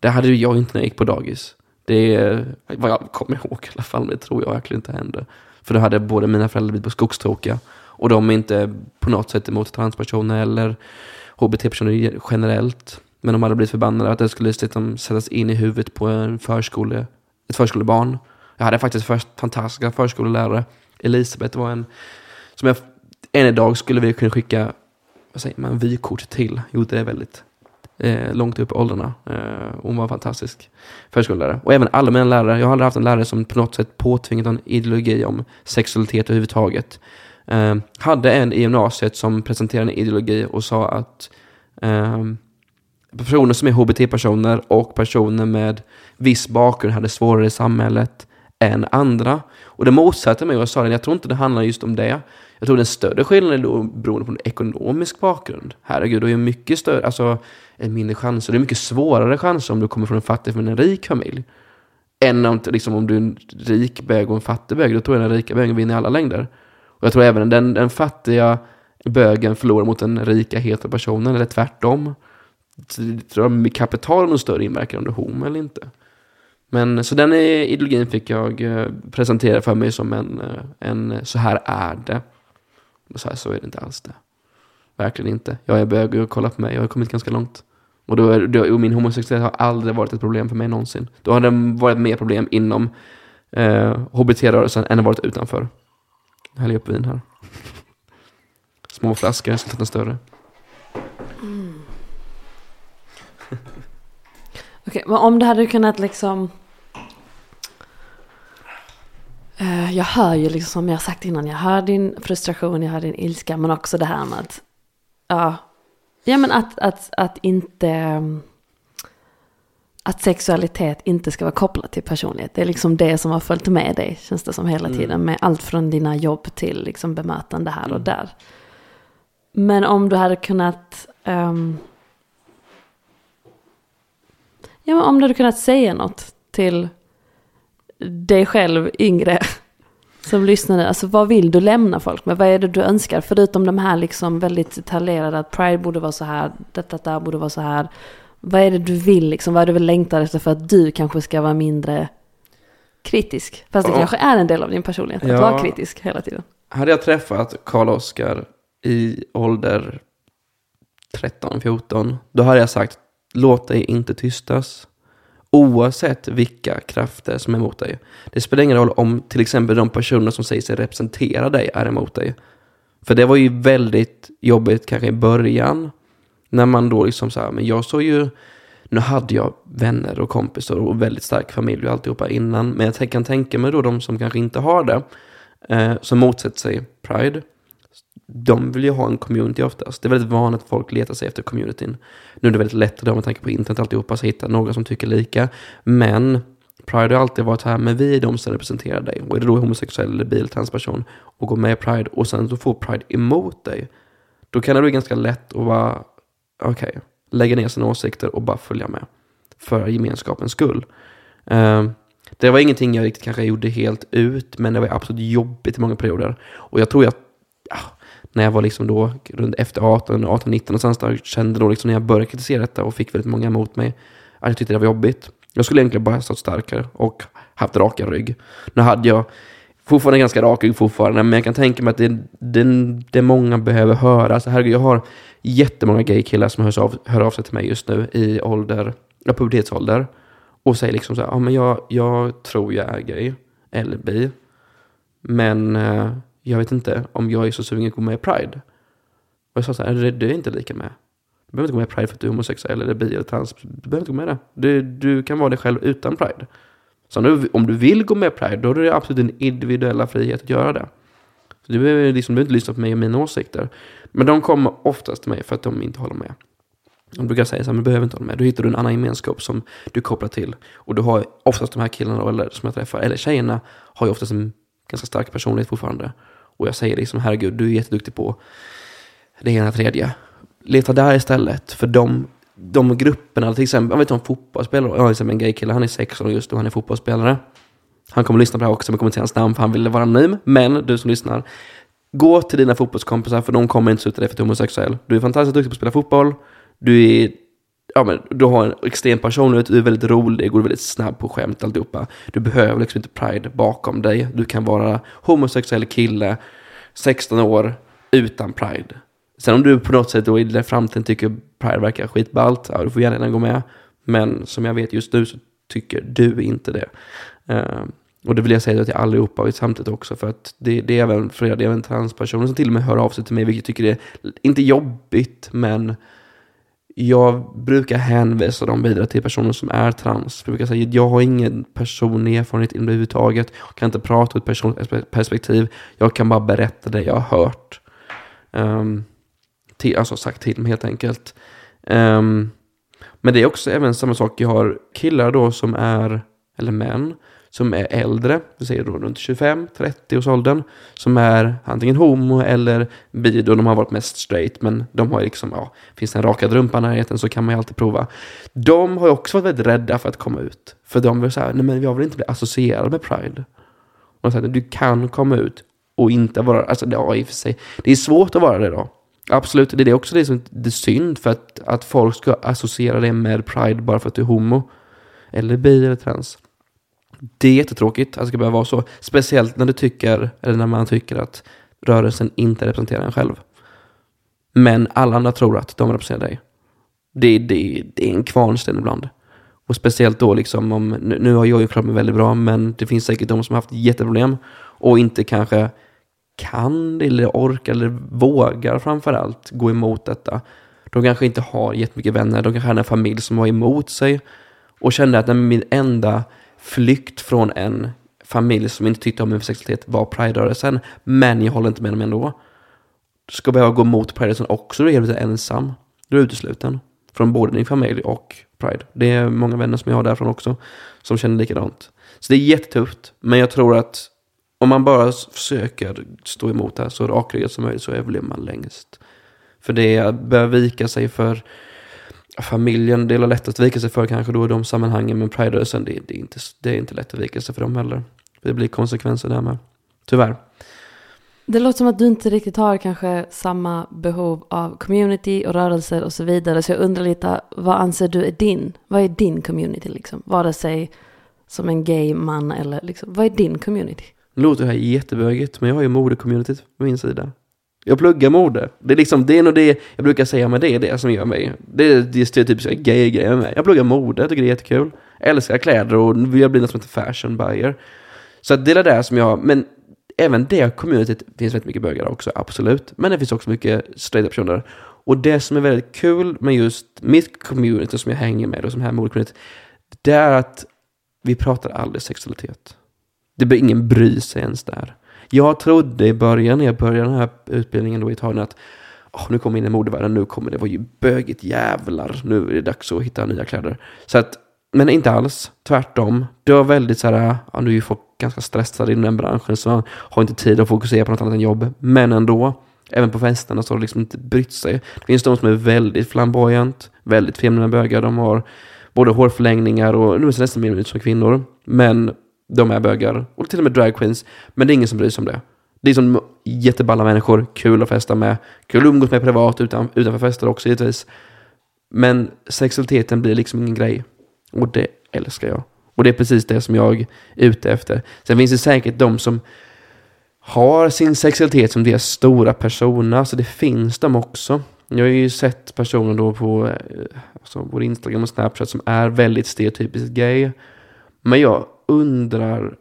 Det hade jag inte när jag gick på dagis. Det är vad jag kommer ihåg i alla fall. Det tror jag verkligen inte hände. För då hade både mina föräldrar blivit på skogstråkiga. Och de är inte på något sätt emot transpersoner eller hbt-personer generellt. Men de hade blivit förbannade att det skulle liksom sättas in i huvudet på en förskole, ett förskolebarn. Jag hade faktiskt först fantastiska förskolelärare. Elisabeth var en som jag än idag skulle vi kunna skicka vad säger man, vykort till. Gjorde det väldigt eh, långt upp i åldrarna. Eh, hon var fantastisk förskollärare. Och även alla mina lärare. Jag har aldrig haft en lärare som på något sätt påtvingat en ideologi om sexualitet överhuvudtaget. Eh, hade en i gymnasiet som presenterade en ideologi och sa att eh, personer som är hbt-personer och personer med viss bakgrund hade svårare i samhället än andra. Och det motsatte mig och jag sa det, jag tror inte det handlar just om det. Jag tror den större skillnaden är då beroende på en ekonomisk bakgrund. Herregud, det är mycket större, alltså mindre chanser. Det är mycket svårare chanser om du kommer från en fattig från en rik familj. Än om, liksom, om du är en rik bög och en fattig bög. Då tror jag den rika bögen vinner i alla längder. Och jag tror även den, den fattiga bögen förlorar mot den rika hetero personen, eller tvärtom. Tror med kapital har någon större inverkan om du är homo eller inte. Men så den eh, ideologin fick jag eh, presentera för mig som en, eh, en så här är det. Och så, här, så är det inte alls det. Verkligen inte. Jag är bög och kolla på mig, jag har kommit ganska långt. Och, då, är, då, och min homosexualitet har aldrig varit ett problem för mig någonsin. Då har den varit mer problem inom eh, HBT-rörelsen än den varit utanför. Jag häller upp vin här. <laughs> Små flaskor, jag ska ta större. Mm. Okej, men om du hade kunnat liksom Eh, jag hör ju liksom som jag sagt innan, jag hör din frustration, jag hör din ilska, men också det här med att, ja, ja men att, att, att inte, att sexualitet inte ska vara kopplat till personlighet. Det är liksom det som har följt med dig, känns det som hela tiden, mm. med allt från dina jobb till liksom bemötande här och mm. där. Men om du hade kunnat, um, ja men om du hade kunnat säga något till dig själv yngre <laughs> som lyssnar nu. Alltså vad vill du lämna folk med? Vad är det du önskar? Förutom de här liksom väldigt detaljerade att Pride borde vara så här, detta där borde vara så här. Vad är det du vill liksom? Vad är det du längtar efter för att du kanske ska vara mindre kritisk? Fast det Ja. kanske är en del av din personlighet att Ja. vara kritisk hela tiden. Hade jag träffat Karl Oskar i ålder 13-14, då hade jag sagt låt dig inte tystas. Oavsett vilka krafter som är emot dig. Det spelar ingen roll om till exempel de personer som säger sig representera dig är emot dig. För det var ju väldigt jobbigt kanske i början. När man då liksom så här, men jag såg ju, nu hade jag vänner och kompisar och väldigt stark familj och alltihopa innan. Men jag kan tänka mig då de som kanske inte har det, eh, som motsätter sig Pride. De vill ju ha en community oftast. Det är väldigt vanligt att folk letar sig efter communityn. Nu är det väldigt lätt idag med tanke på internet och alltihopa så hitta några som tycker lika. Men Pride har alltid varit här, men vi är de som representerar dig. Och är du då homosexuell eller bil, transperson och går med i Pride och sen så får Pride emot dig. Då kan det bli ganska lätt att bara okej, lägga ner sina åsikter och bara följa med. För gemenskapens skull. Uh, det var ingenting jag riktigt kanske gjorde helt ut, men det var absolut jobbigt i många perioder. Och jag tror jag, ja, när jag var liksom då runt efter 18, 18, 19 någonstans där, kände då liksom när jag började kritisera detta och fick väldigt många emot mig, att jag tyckte det var jobbigt. Jag skulle egentligen bara ha stått starkare och haft rakare rygg. Nu hade jag fortfarande ganska rak rygg fortfarande, men jag kan tänka mig att det, det, det många behöver höra. Alltså, herregud, jag har jättemånga gaykillar som hör av, hör av sig till mig just nu i ålder, ja, pubertetsålder och säger liksom så här, ja men jag, jag tror jag är gay eller bi, men eh, jag vet inte om jag är så sugen att gå med i Pride. Och jag sa så här, det, det är inte lika med. Du behöver inte gå med i Pride för att du är homosexuell eller bi eller trans. Du behöver inte gå med i det. Du, du kan vara dig själv utan Pride. Så nu, om du vill gå med i Pride, då är det absolut din individuella frihet att göra det. Så du behöver, liksom, du behöver inte lyssna på mig och mina åsikter. Men de kommer oftast till mig för att de inte håller med. De brukar säga så här, men du behöver inte hålla med. Då hittar du en annan gemenskap som du kopplar till. Och du har oftast de här killarna eller, som jag träffar, eller tjejerna, har ju oftast en ganska stark personlighet fortfarande. Och jag säger liksom, herregud, du är jätteduktig på det ena tredje. Leta där istället, för de, de grupperna, till exempel, jag vet om fotbollsspelare, jag har liksom en gaykille, han är 16 år just nu, han är fotbollsspelare. Han kommer att lyssna på det här också, men kommer inte säga hans namn för han ville vara anonym. Men du som lyssnar, gå till dina fotbollskompisar för de kommer inte sluta dig för att du är homosexuell. Du är fantastiskt duktig på att spela fotboll, du är Ja, men du har en extrem personlighet, du är väldigt rolig, går väldigt snabb på skämt alltihopa. Du behöver liksom inte Pride bakom dig. Du kan vara homosexuell kille, 16 år, utan Pride. Sen om du på något sätt då i framtiden tycker Pride verkar skitballt, ja, du får gärna gå med. Men som jag vet just nu så tycker du inte det. Uh, och det vill jag säga till allihopa och samtidigt också för att det, det är även flera, det är även transpersoner som till och med hör av sig till mig, vilket jag tycker är, inte jobbigt, men jag brukar hänvisa dem vidare till personer som är trans. Jag brukar säga att jag har ingen personlig erfarenhet överhuvudtaget. Jag kan inte prata ur ett personligt perspektiv. Jag kan bara berätta det jag har hört. Um, till, alltså sagt till mig helt enkelt. Um, men det är också även samma sak. Jag har killar då som är, eller män, som är äldre, vi säger då runt 25-30 års åldern, som är antingen homo eller bi, då de har varit mest straight, men de har liksom, ja, finns det en rakad rumpa i närheten så kan man ju alltid prova. De har ju också varit väldigt rädda för att komma ut, för de vill säga, nej men jag vill inte bli associerad med pride. Och så här, du kan komma ut och inte vara, alltså ja, i och för sig, det är svårt att vara det då. Absolut, det är också det som det är synd för att, att folk ska associera det med pride bara för att du är homo. Eller bi eller trans. Det är jättetråkigt att det ska behöva vara så. Speciellt när du tycker, eller när man tycker att rörelsen inte representerar en själv. Men alla andra tror att de representerar dig. Det, det, det är en kvarnsten ibland. Och speciellt då liksom om, nu, nu har jag ju klarat mig väldigt bra, men det finns säkert de som har haft jätteproblem och inte kanske kan eller orkar eller vågar framförallt gå emot detta. De kanske inte har jättemycket vänner, de kanske har en familj som har emot sig och kände att min enda flykt från en familj som inte tyckte om min sexualitet var Pride-rörelsen, men jag håller inte med dem ändå. Du ska behöva gå emot Pride-rörelsen också, då är helt ensam. Du är utesluten från både din familj och Pride. Det är många vänner som jag har därifrån också, som känner likadant. Så det är jättetufft, men jag tror att om man bara försöker stå emot det här så rakryggat som möjligt så överlever man längst. För det är att börja vika sig för familjen delar lätt att vika sig för kanske då i de sammanhangen. Men Pride-rörelsen, det, det, är inte, det är inte lätt att vika sig för dem heller. Det blir konsekvenser där med. Tyvärr. Det låter som att du inte riktigt har kanske samma behov av community och rörelser och så vidare. Så jag undrar lite, vad anser du är din? Vad är din community liksom? Vare sig som en gay man eller liksom, vad är din community? Nu låter det här jättebögigt, men jag har ju modecommunityt på min sida. Jag pluggar mode. Det är liksom, det är nog det jag brukar säga, men det är det som gör mig. Det är det stereotypiska gay-grejen med mig. Jag pluggar mode, jag tycker det är jättekul. Jag älskar kläder och jag blir något som heter fashion buyer. Så att det är det som jag, men även det communityt finns väldigt mycket bögar också, absolut. Men det finns också mycket straighta personer. Och det som är väldigt kul med just mitt community som jag hänger med och som här community, det är att vi pratar aldrig sexualitet. Det blir ingen bry sig ens där. Jag trodde i början, när jag började den här utbildningen då i Italien, att oh, nu kommer jag in i modevärlden, nu kommer det vara ju bögigt jävlar, nu är det dags att hitta nya kläder. Så att, men inte alls, tvärtom. Det var väldigt så här, ja, nu är ju folk ganska stressade i den branschen, så man har inte tid att fokusera på något annat än jobb. Men ändå, även på festerna så har de liksom inte brytt sig. Det finns de som är väldigt flamboyant, väldigt feminina bögar, de har både hårförlängningar och nu ser nästan mer ut som kvinnor. Men de är bögar. Och till och med dragqueens. Men det är ingen som bryr sig om det. Det är som jätteballa människor, kul att festa med, kul att umgås med privat utan, utanför fester också givetvis. Men sexualiteten blir liksom ingen grej. Och det älskar jag. Och det är precis det som jag är ute efter. Sen finns det säkert de som har sin sexualitet som deras stora persona, så det finns de också. Jag har ju sett personer då på eh, alltså, vår Instagram och Snapchat som är väldigt stereotypiskt gay. Men jag undrar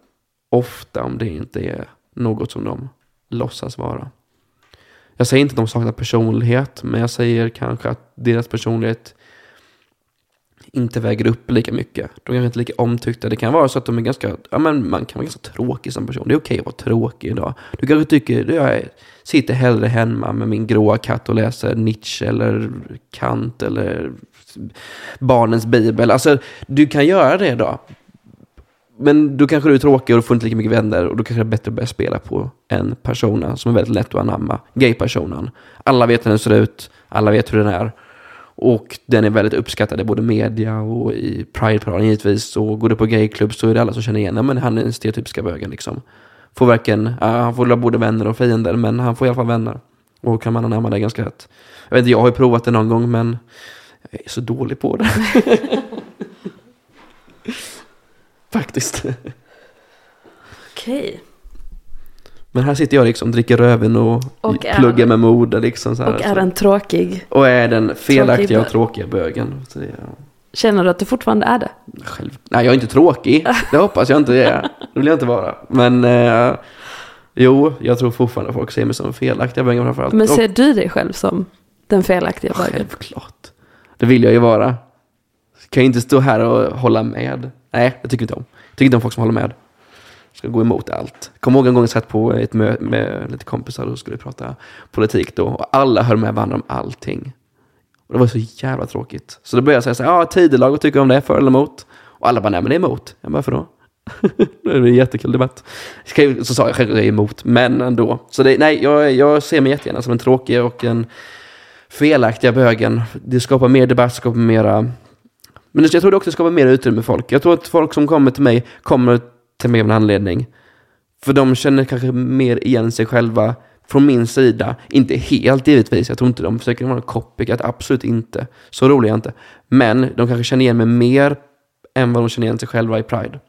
ofta om det inte är något som de låtsas vara. Jag säger inte att de saknar personlighet, men jag säger kanske att deras personlighet inte väger upp lika mycket. De är inte lika omtyckta. Det kan vara så att de är ganska, ja men man kan vara ganska tråkig som person. Det är okej att vara tråkig idag. Du kanske tycker, jag sitter hellre hemma med min gråa katt och läser Nietzsche eller Kant eller barnens bibel. Alltså, du kan göra det idag. Men då kanske du är tråkig och du får inte lika mycket vänner och då kanske det är bättre att börja spela på en persona som är väldigt lätt att anamma. Gay-personen. Alla vet hur den ser ut, alla vet hur den är. Och den är väldigt uppskattad i både media och i Pride-paraden givetvis. Och går du på gayklubb så är det alla som känner igen men han är den stereotypiska bögen liksom. Får verkligen, ja, han får både vänner och fiender, men han får i alla fall vänner. Och kan man anamma det ganska rätt. Jag vet inte, jag har ju provat det någon gång, men jag är så dålig på det. <laughs> Faktiskt. Okej. Men här sitter jag liksom, dricker röven och, Och är- pluggar med mode liksom så här. Och är så. en tråkig. och är den felaktiga Tråkig och tråkiga bögen. Det är, Känner du att du fortfarande är det? själv. Nej, jag är inte tråkig. Det hoppas jag inte jag är. Det vill jag inte vara. Men eh, jo, jag tror fortfarande folk ser mig som felaktiga bögen framförallt. Men ser du dig själv som den felaktiga bögen? Självklart. Det vill jag ju vara. Kan jag inte stå här och hålla med. Nej, det tycker inte om. Jag tycker inte om folk som håller med. Ska gå emot allt. Kom ihåg en gång jag satt på ett möte med lite kompisar och skulle prata politik då. Och alla höll med varandra om allting. Och det var så jävla tråkigt. Så då började jag säga så här, ja, tidelag, vad tycker du om det? För eller emot? Och alla bara, nej men det är emot. Jag bara, varför då? <laughs> det är en jättekul debatt. Så sa jag själv att jag är emot, men ändå. Så det, nej, jag, jag ser mig jättegärna som en tråkig och en felaktiga bögen. Det skapar mer debatt, skapar mera... Men jag tror det också skapar mer utrymme för folk. Jag tror att folk som kommer till mig kommer till mig av en anledning. För de känner kanske mer igen sig själva från min sida. Inte helt givetvis, jag tror inte de försöker vara en copycat, absolut inte. Så rolig är jag inte. Men de kanske känner igen mig mer än vad de känner igen sig själva i Pride.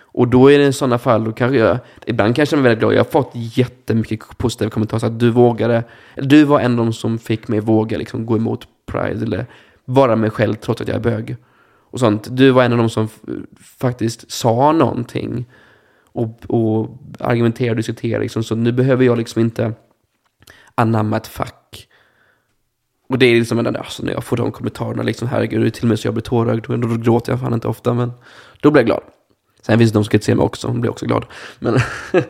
Och då är det i sådana fall, då kanske jag, ibland kanske jag är väldigt glad, jag har fått jättemycket positiva kommentarer, så att du vågade, du var en av de som fick mig våga liksom gå emot Pride, eller vara mig själv trots att jag är bög. Och sånt. Du var en av de som faktiskt sa någonting och, och argumenterade och diskuterade, liksom, så nu behöver jag liksom inte anamma ett fack. Och det är liksom, alltså, när jag får de kommentarerna, liksom, herregud, det är till och med så jag blir tårögd, då, då gråter jag fan inte ofta, men då blir jag glad. Sen finns det de som kritiserar mig också, de blir också glad. Men <laughs> jag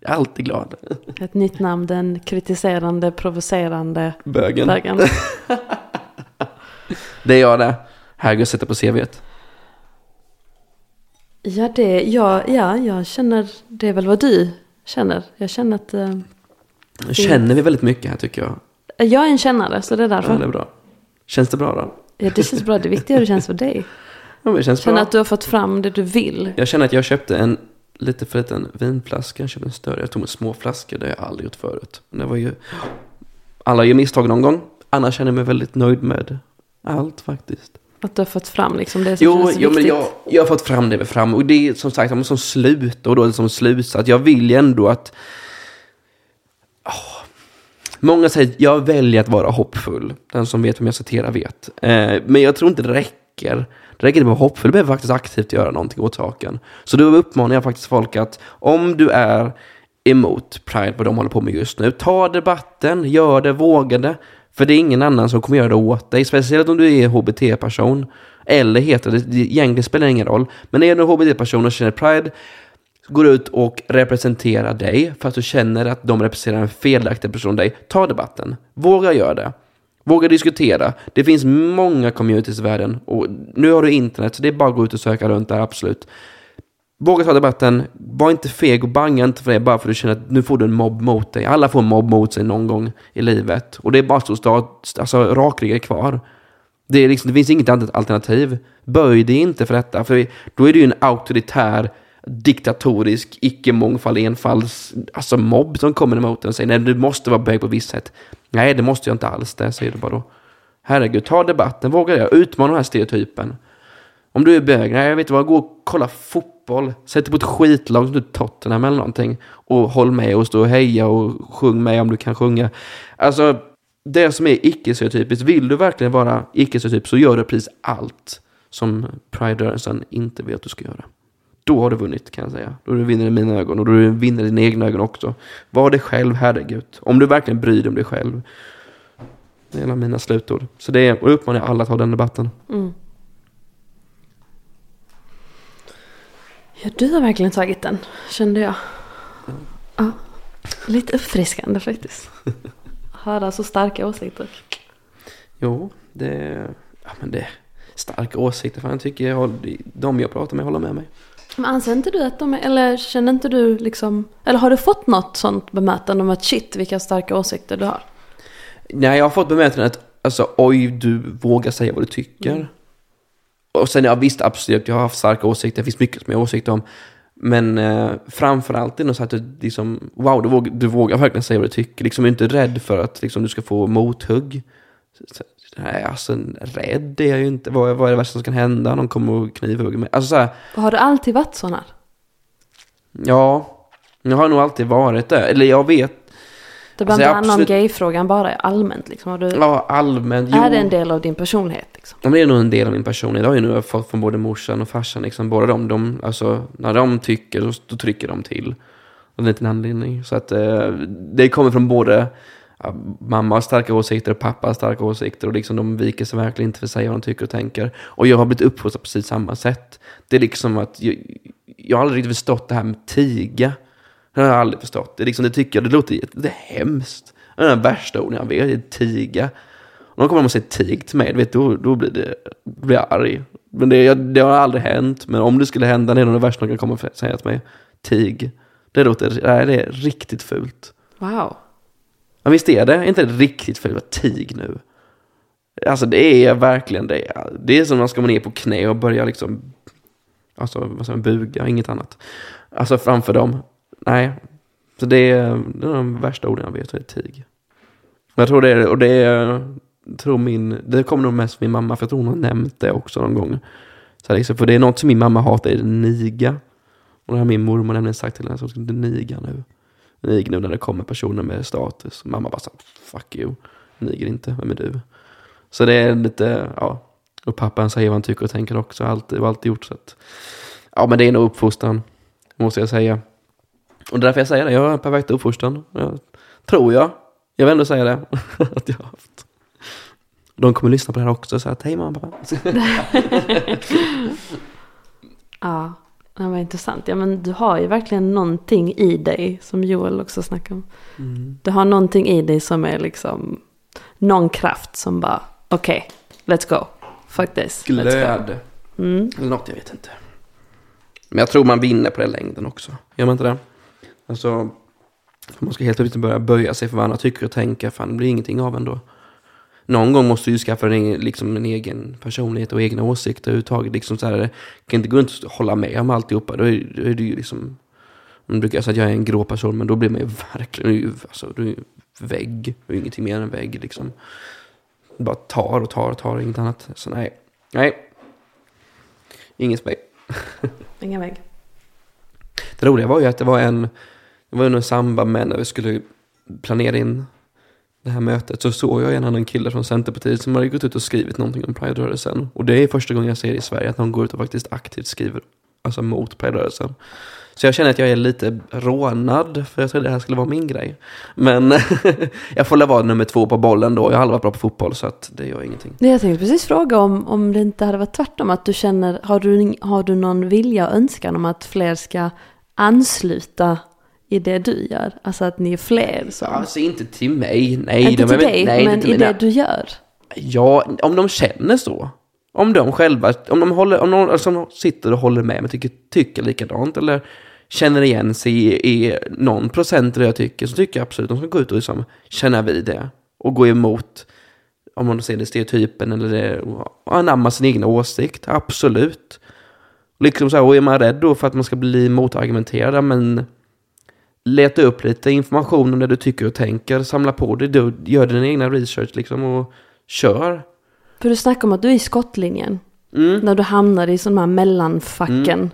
är alltid glad. Ett nytt namn, den kritiserande, provocerande Bögen. bögen. <laughs> Det är jag det. Herregud, sätta på CVt. Ja, det, ja, ja, jag känner, det är väl vad du känner. Jag känner att eh, Nu känner vi väldigt mycket här tycker jag. jag är en kännare, så det är Ja, därför. det är bra. Känns det bra då? Ja, det känns bra. Det är viktigt hur det känns för dig. <laughs> Ja, det känns Känna bra. att du har fått fram det du vill. Jag känner att jag köpte en lite för liten vinflaska. Jag köpte en större. Jag tog med små flaskor. Det har jag aldrig gjort förut. Men det var ju... Alla gör misstag någon gång. Annars känner jag mig väldigt nöjd med allt faktiskt. Att du har fått fram liksom det som Jo, känns jo men viktigt. jag, jag har fått fram det fram. Och det är som sagt som, som slut. Och då är det som slutsats. Jag vill ju ändå att... Åh. Många säger att jag väljer att vara hoppfull. Den som vet vem jag citerar vet. Eh, men jag tror inte det räcker. Det räcker inte att vara hoppfull. Du behöver faktiskt aktivt göra någonting åt saken. Så då uppmanar jag faktiskt folk att om du är emot Pride, vad de håller på med just nu, ta debatten, gör det, våga det. För det är ingen annan som kommer göra det åt dig. Speciellt om du är HBT-person. Eller heter det, egentligen spelar det ingen roll. Men är du en HBT-person och känner Pride, går ut och representerar dig för att du känner att de representerar en felaktig person dig. Ta debatten. Våga göra det. Våga diskutera. Det finns många communities i världen och nu har du internet så det är bara att gå ut och söka runt där, absolut. Våga ta debatten. Var inte feg och banga inte för det bara för att du känner att nu får du en mobb mot dig. Alla får en mobb mot sig någon gång i livet. Och det är bara att stå alltså, rakryggar kvar. Det, är liksom, det finns inget annat alternativ. Böj dig inte för detta. För då är det ju en auktoritär, diktatorisk, icke-mångfald, enfalds, alltså mobb som kommer emot en och säger nej, du måste vara bög på visst sätt. Nej, det måste jag inte alls det, säger du bara då. Herregud, ta debatten, våga det, utmana den här stereotypen. Om du är bög, nej jag vet inte vad, gå och kolla fotboll. Sätt dig på ett skitlag som du Tottenham eller någonting. Och håll med och stå och heja och sjung med om du kan sjunga. Alltså, det som är icke-stereotypiskt, vill du verkligen vara icke-stereotyp så gör du precis allt som Pride-rörelsen inte vill att du ska göra. Då har du vunnit kan jag säga. Då du vinner i mina ögon och då du vinner i dina egna ögon också. Var dig själv, herregud. Om du verkligen bryr dig om dig själv. Det är en av mina slutord. Så det är, och jag uppmanar alla att ha den debatten. Mm. Ja, du har verkligen tagit den, kände jag. Ja, lite uppfriskande faktiskt. <laughs> Höra så starka åsikter. Jo, det... Ja, men det... Starka åsikter. Fan, jag tycker jag, de jag pratar med håller med mig. Men anser inte du att de är, eller känner inte du liksom, eller har du fått något sånt bemötande om att shit vilka starka åsikter du har? Nej, jag har fått bemötandet att alltså, oj, du vågar säga vad du tycker. Och sen, ja visst, absolut, jag har haft starka åsikter. Det finns mycket som jag har åsikter om. Men eh, framförallt är det nog så att du liksom, wow, du vågar, du vågar verkligen säga vad du tycker. Liksom, du är inte rädd för att liksom, du ska få mothugg. Så, nej, alltså rädd är jag ju inte. Vad, vad är det värsta som kan hända? Någon kommer och knivhugger mig. Alltså så här, har du alltid varit sån här? ja, jag har nog alltid varit det. Eller jag vet, Det Alltså, alltså, inte handlar om gayfrågan bara allmänt liksom. Har du, ja, allmänt. är det en del av din personlighet liksom? Ja, det är nog en del av min personlighet. Det har jag nu fått från både morsan och farsan. Liksom. Båda de, de, alltså, när de tycker, då, då trycker de till. Av en liten anledning. Så att eh, det kommer från både ja, mamma har starka åsikter och pappa har starka åsikter. Och liksom, de viker sig verkligen inte för att säga vad de tycker och tänker. Och jag har blivit uppfostrad på precis samma sätt. Det är liksom att jag, jag har aldrig riktigt förstått det här med tiga. Det har jag aldrig förstått. Det, liksom, det tycker jag, det låter det är hemskt. Det är den värsta orden jag vet, det är tiga. Och då kommer och säger tig till mig, vet, då, då blir, det, då blir jag arg. Men det, det har aldrig hänt. Men om det skulle hända, det är nog det värsta de kan komma och säga till mig. Tig. Det låter, nej, det är riktigt fult. Wow. Ja, visst är det? Inte riktigt fult tig nu? Alltså det är verkligen det. Det är som när man ska ner på knä och börja liksom, alltså vad säger man, buga, inget annat. Alltså framför dem. Nej. Så det är, det är de värsta orden jag vet, det är tig. Jag tror det är, och det är, tror min, det kommer nog mest från min mamma, för jag tror hon har nämnt det också någon gång. Så här liksom, för det är något som min mamma hatar, är niga. Och det har min mormor nämligen sagt till henne, så ska du niga nu. Nig nu när det kommer personer med status. Mamma bara så fuck you. Niger inte, vem är du? Så det är lite, ja. Och pappan säger vad han tycker och tänker också. Alltid, och alltid gjort så att. Ja men det är nog uppfostran. Måste jag säga. Och det är därför jag säger det. Jag har perfekt uppfostran. Jag, tror jag. Jag vill ändå säga det. <laughs> att jag har haft. De kommer lyssna på det här också. Så att hej mamma pappa. <laughs> Ja, det var intressant. Ja, men du har ju verkligen någonting i dig som Joel också snackade om. Mm. Du har någonting i dig som är liksom någon kraft som bara okej, let's go. Fuck this. Glöd. Mm. Eller något, jag vet inte. Men jag tror man vinner på den längden också. Gör man inte det? Alltså, man ska helt plötsligt börja böja sig för vad andra tycker och tänka. Fan, det blir ingenting av ändå. någon gång måste du skaffa dig liksom en egen personlighet och egna åsikter överhuvudtaget. Liksom så här, kan inte gå runt och hålla med om alltihopa. Då är, då är det ju liksom, man brukar säga att jag är en grå person, men då blir man ju verkligen, alltså, du är ju vägg, och ingenting mer än vägg liksom. Bara tar och tar och tar, inget annat. Så nej, nej. För mig. Ingen <laughs> vägg. Det roliga var ju att det var en, det var under samband med när vi skulle planera in det här mötet så såg jag en annan kille från Centerpartiet som hade gått ut och skrivit någonting om Pride-rörelsen. Och det är första gången jag ser i Sverige att någon går ut och faktiskt aktivt skriver alltså mot Pride-rörelsen. Så jag känner att jag är lite rånad, för jag trodde det här skulle vara min grej. Men <laughs> jag får väl vara nummer två på bollen då. Jag har aldrig varit bra på fotboll så att det gör ingenting. Nej, Jag tänkte precis fråga om, om det inte hade varit tvärtom. Att du känner, har du, har du någon vilja och önskan om att fler ska ansluta i det du gör? Alltså att ni är fler som... Alltså inte till mig, nej. inte de till är väl- dig, nej, men inte i det du gör. Ja, om de känner så. Om de själva, om de håller, om någon alltså, sitter och håller med mig, tycker, tycker likadant eller känner igen sig i, i någon procent av det jag tycker, så tycker jag absolut de ska gå ut och liksom känna vid det. Och gå emot, om man ser det stereotypen eller det, och anamma sin egen åsikt, absolut. Liksom så här, och är man rädd då för att man ska bli motargumenterad, men leta upp lite information om det du tycker och tänker, samla på det, du, gör din egna research liksom och kör. För du snackar om att du är i skottlinjen. Mm. När du hamnar i sådana här mellanfacken.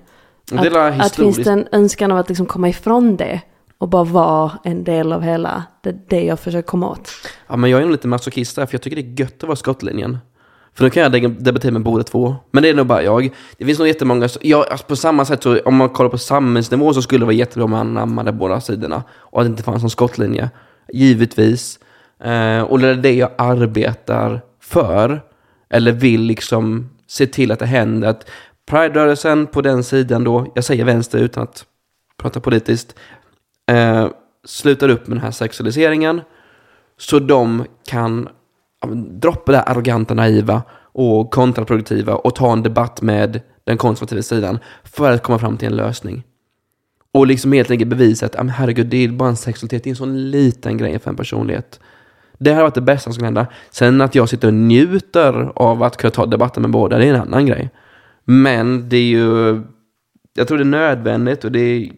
Är Att, att finns det en önskan av att liksom komma ifrån det. Och bara vara en del av hela det, det jag försöker komma åt. Ja, men jag är nog lite masochist där, för jag tycker det är gött att vara skottlinjen. För då kan jag debattera med båda två. Men det är nog bara jag. Det finns nog jättemånga, ja, alltså på samma sätt så om man kollar på samhällsnivå så skulle det vara jättebra om man anammade båda sidorna. Och att det inte fanns någon skottlinje. Givetvis. Eh, och det är det jag arbetar för. Eller vill liksom se till att det händer. Att Pride-rörelsen på den sidan då, jag säger vänster utan att prata politiskt, eh, slutar upp med den här sexualiseringen. Så de kan droppa det här arroganta, naiva och kontraproduktiva och ta en debatt med den konservativa sidan för att komma fram till en lösning. Och liksom helt enkelt bevisa att, ja, men herregud, det är bara en sexualitet, det är en sån liten grej för en personlighet. Det här varit det bästa som skulle hända. Sen att jag sitter och njuter av att kunna ta debatten med båda, det är en annan grej. Men det är ju, jag tror det är nödvändigt och det är,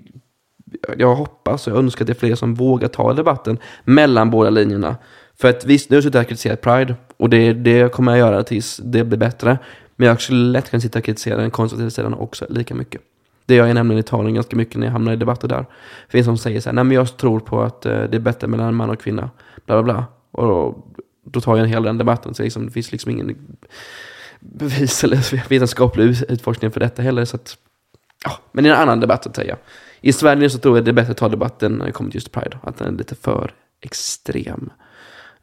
jag hoppas och jag önskar att det är fler som vågar ta debatten mellan båda linjerna. För att visst, nu har jag suttit här och kritiserat Pride och det, det kommer jag göra tills det blir bättre. Men jag skulle lätt kunna sitta och kritisera den konservativa sidan också lika mycket. Det gör jag nämligen i Italien ganska mycket när jag hamnar i debatter där. Det finns som säger så här, nej men jag tror på att eh, det är bättre mellan man och kvinna. Bla bla bla. Och då, då tar jag en hel den debatten. Så liksom, det finns liksom ingen bevis eller <laughs> vetenskaplig utforskning för detta heller. Så att, ja, men det är en annan debatt att säga. I Sverige så tror jag det är bättre att ta debatten när det kommer till just Pride. Att den är lite för extrem.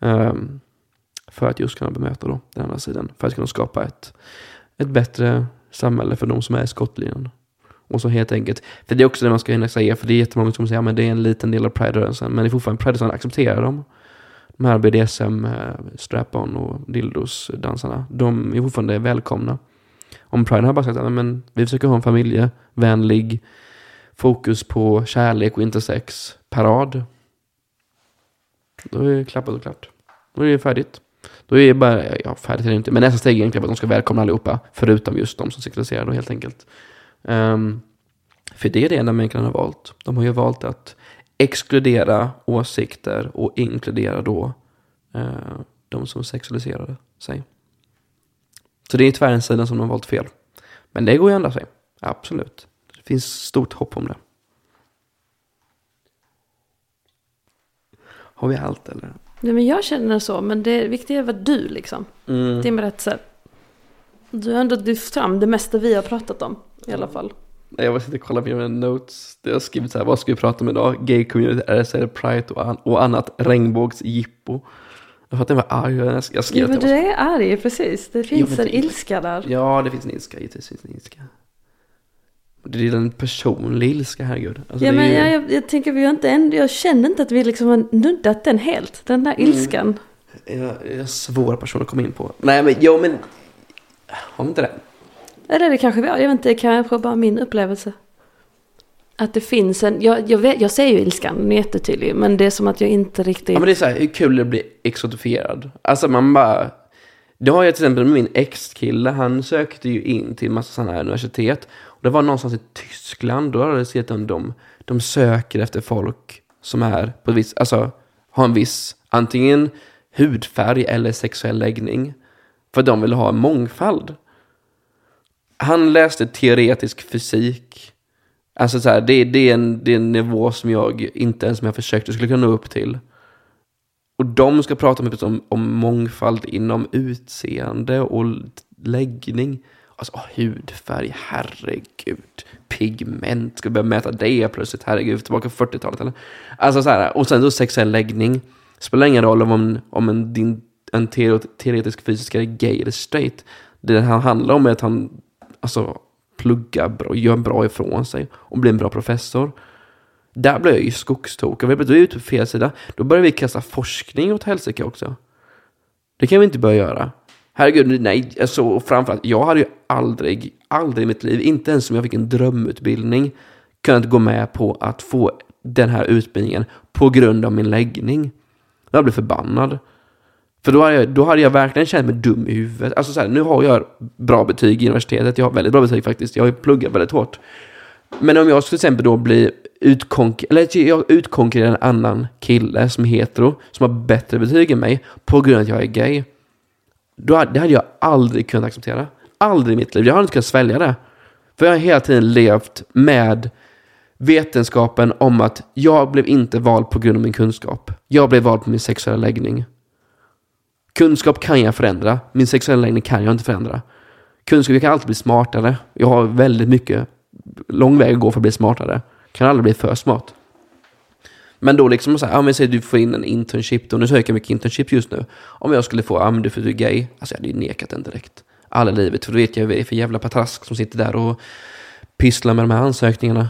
Ehm, för att just kunna bemöta då den andra sidan. För att kunna skapa ett, ett bättre samhälle för de som är i skottlinjen. Och så helt enkelt, för det är också det man ska hinna säga, för det är jättemånga som säger att det är en liten del av Pride-rörelsen, men det är fortfarande Pride-rörelsen accepterar dem. De här BDSM-strap-on eh, och dildos-dansarna, de är fortfarande välkomna. Om Pride har bara sagt att men, vi försöker ha en familjevänlig fokus på kärlek och intersex-parad, Då är det klappat och klart. Då är det färdigt. Då är det bara, ja färdigt är det inte, men nästa steg är egentligen att de ska välkomna allihopa, förutom just de som sexualiserar då helt enkelt. Um, för det är det enda människan har valt. De har ju valt att exkludera åsikter och inkludera då uh, de som sexualiserade sig. Så det är tyvärr en sida som de har valt fel. Men det går ju att ändra sig. Absolut. Det finns stort hopp om det. Har vi allt eller? Nej, men jag känner så, men det viktiga är vad du liksom. Mm. Din berättelse. Du har ändå lyft fram det mesta vi har pratat om i alla fall. Jag var sitter och kollade på mina notes. Det har skrivit så här, vad ska vi prata om idag? Gay community, RSL, Pride och, an- och annat regnbågsjippo. Jag fattar inte vad arg jag är. Jag Ja, skrev men att du är arg, precis. Det finns men en det- ilska där. Ja, det finns en ilska. Givetvis finns en ilska. Det är en personlig ilska, herregud. Alltså, Ja, men ju- jag, jag, jag tänker vi har inte än, jag känner inte att vi liksom har nuddat den helt. Den där Mm. ilskan. Jag, jag är svår person att komma in på. Nej, men jo, men... Har vi inte det? Eller det kanske vi har, jag vet inte, det kanske bara min upplevelse. att det finns en, jag, jag, vet, jag ser ju ilskan, den är jättetydlig, men det är som att jag inte riktigt... Ja men det är så här, hur kul det blir exotifierad. Alltså man bara... Det har jag till exempel med min ex-kille, han sökte ju in till massa sådana här universitet. Och det var någonstans i Tyskland, då hade jag sett om de, de söker efter folk som är på ett visst, alltså har en viss, antingen hudfärg eller sexuell läggning. För de vill ha en mångfald. Han läste teoretisk fysik. Alltså så här, det, det, är en, det är en nivå som jag inte ens om jag försökte skulle kunna nå upp till. Och de ska prata mycket om, om mångfald inom utseende och läggning. Alltså oh, hudfärg, herregud. Pigment, ska vi börja mäta det plötsligt? Herregud, tillbaka på 40-talet eller? Alltså så här, och sen då sexuell läggning. Spelar ingen roll om, om en, din, en teoretisk fysisk är gay eller straight. Det han handlar om är att han alltså, pluggar bra, gör bra ifrån sig och blir en bra professor. Där blir jag ju skogstokig. Vi är ute på fel sida. Då börjar vi kasta forskning åt helsike också. Det kan vi inte börja göra. Herregud, nej. Alltså, framförallt, jag hade ju aldrig, aldrig i mitt liv, inte ens om jag fick en drömutbildning, kunnat gå med på att få den här utbildningen på grund av min läggning. Jag blev förbannad. För då hade, jag, då hade jag verkligen känt mig dum i huvudet. Alltså så här, nu har jag bra betyg i universitetet. Jag har väldigt bra betyg faktiskt. Jag har ju pluggat väldigt hårt. Men om jag till exempel då blir utkonk eller jag utkonkurrerar en annan kille som är hetero, som har bättre betyg än mig, på grund av att jag är gay. Då det hade jag aldrig kunnat acceptera. Aldrig i mitt liv. Jag hade inte kunnat svälja det. För jag har hela tiden levt med vetenskapen om att jag blev inte vald på grund av min kunskap. Jag blev vald på min sexuella läggning. Kunskap kan jag förändra. Min sexuella läggning kan jag inte förändra. Kunskap, jag kan alltid bli smartare. Jag har väldigt mycket, lång väg att gå för att bli smartare. Kan aldrig bli för smart. Men då liksom så här, ja men säg du får in en internship då, nu söker jag mycket internship just nu. Om jag skulle få, ja men du för du är gay, alltså jag hade ju nekat den direkt. Alla livet, för då vet jag vad det är för jävla patrask som sitter där och pysslar med de här ansökningarna.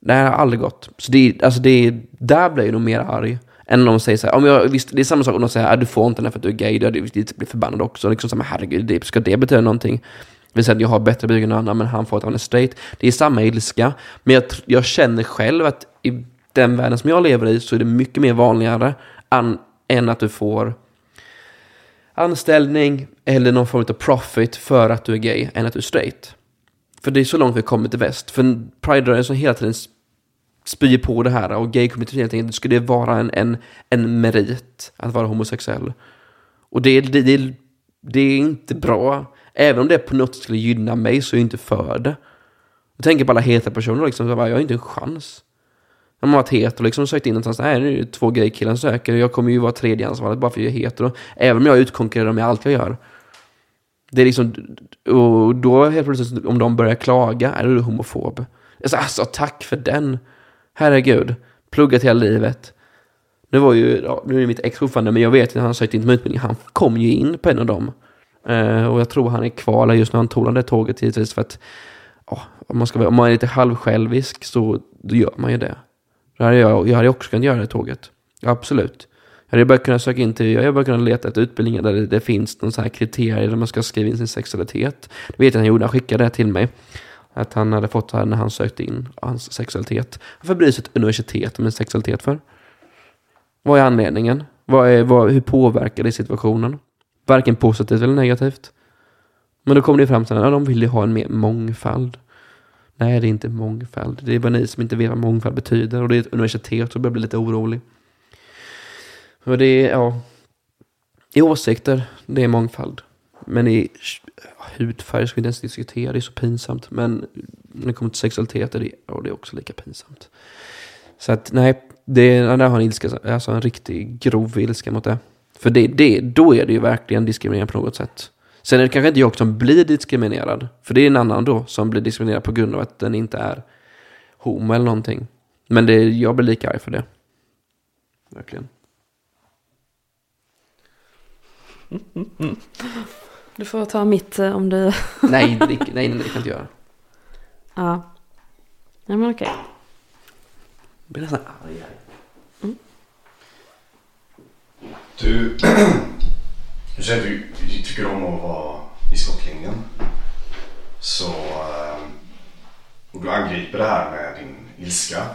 Det här har aldrig gått. Så det, alltså det, där blir jag nog mer arg. Än om de säger så här, om jag, visst, det är samma sak om de säger att du får inte den för att du är gay, då hade jag blivit förbannad också. Liksom så här, herregud, det, ska det betyda någonting? Vill säga att jag har bättre betyg än någon annan, men han får att han är straight. Det är samma ilska, men jag, jag känner själv att i den världen som jag lever i så är det mycket mer vanligare an, än att du får anställning eller någon form av profit för att du är gay än att du är straight. För det är så långt vi har kommit i väst. För Pride-rörelsen hela tiden spyr på det här och gay-communityn helt enkelt, skulle det vara en, en, en merit att vara homosexuell. Och det, det, det, det är inte bra. Även om det på något sätt skulle gynna mig så är jag inte för det. Jag tänker på alla heta personer liksom, jag har inte en chans. Om man varit hetero liksom sökt in någonstans, nej nu är det två grejer killen som söker, jag kommer ju vara tredjehandsvalet bara för att jag är hetero. Även om jag utkonkurrerar dem i allt jag gör. Det är liksom, och då helt plötsligt om de börjar klaga, är du homofob? Alltså, alltså tack för den. Herregud, pluggat hela livet. Nu var ju, ja, nu är det mitt ex fortfarande, men jag vet att han sökte in på utbildning. Han kom ju in på en av dem. Eh, och jag tror han är kvar där just när han tog det tåget givetvis för att oh, om, man ska, om man är lite halvsjälvisk så då gör man ju det. det hade jag, jag hade också kunnat göra det tåget. Absolut. Jag hade bara kunnat söka in till, jag hade bara kunnat leta efter utbildningar där det, det finns någon sån här kriterier där man ska skriva in sin sexualitet. Det vet jag att han gjorde, han skickade det till mig. Att han hade fått det här när han sökte in hans sexualitet. Varför bryr sig ett universitet om en sexualitet för? Vad är anledningen? Vad är, vad, hur påverkar det situationen? Varken positivt eller negativt. Men då kommer det fram till att de vill ju ha en mer mångfald. Nej, det är inte mångfald. Det är bara ni som inte vet vad mångfald betyder. Och det är ett universitet som börjar bli lite orolig. Och det är, ja. I åsikter, det är mångfald. Men i hudfärg ska vi inte ens diskutera, det är så pinsamt. Men när det kommer till sexualitet är det, ja, det är också lika pinsamt. Så att nej, det, där har en ilska, alltså en riktig grov ilska mot det. För det, det, då är det ju verkligen diskriminering på något sätt. Sen är det kanske inte jag som blir diskriminerad. För det är en annan då som blir diskriminerad på grund av att den inte är homo eller någonting. Men det, jag blir lika arg för det. Verkligen. Du får ta mitt eh, om du... <laughs> nej, det, nej, nej, det kan jag inte göra. Ja. Nej men okej. Jag blir nästan arg här. Mm. Du, <clears throat> du säger att du, du tycker om att vara i skottlinjen. Så, eh, och du angriper det här med din ilska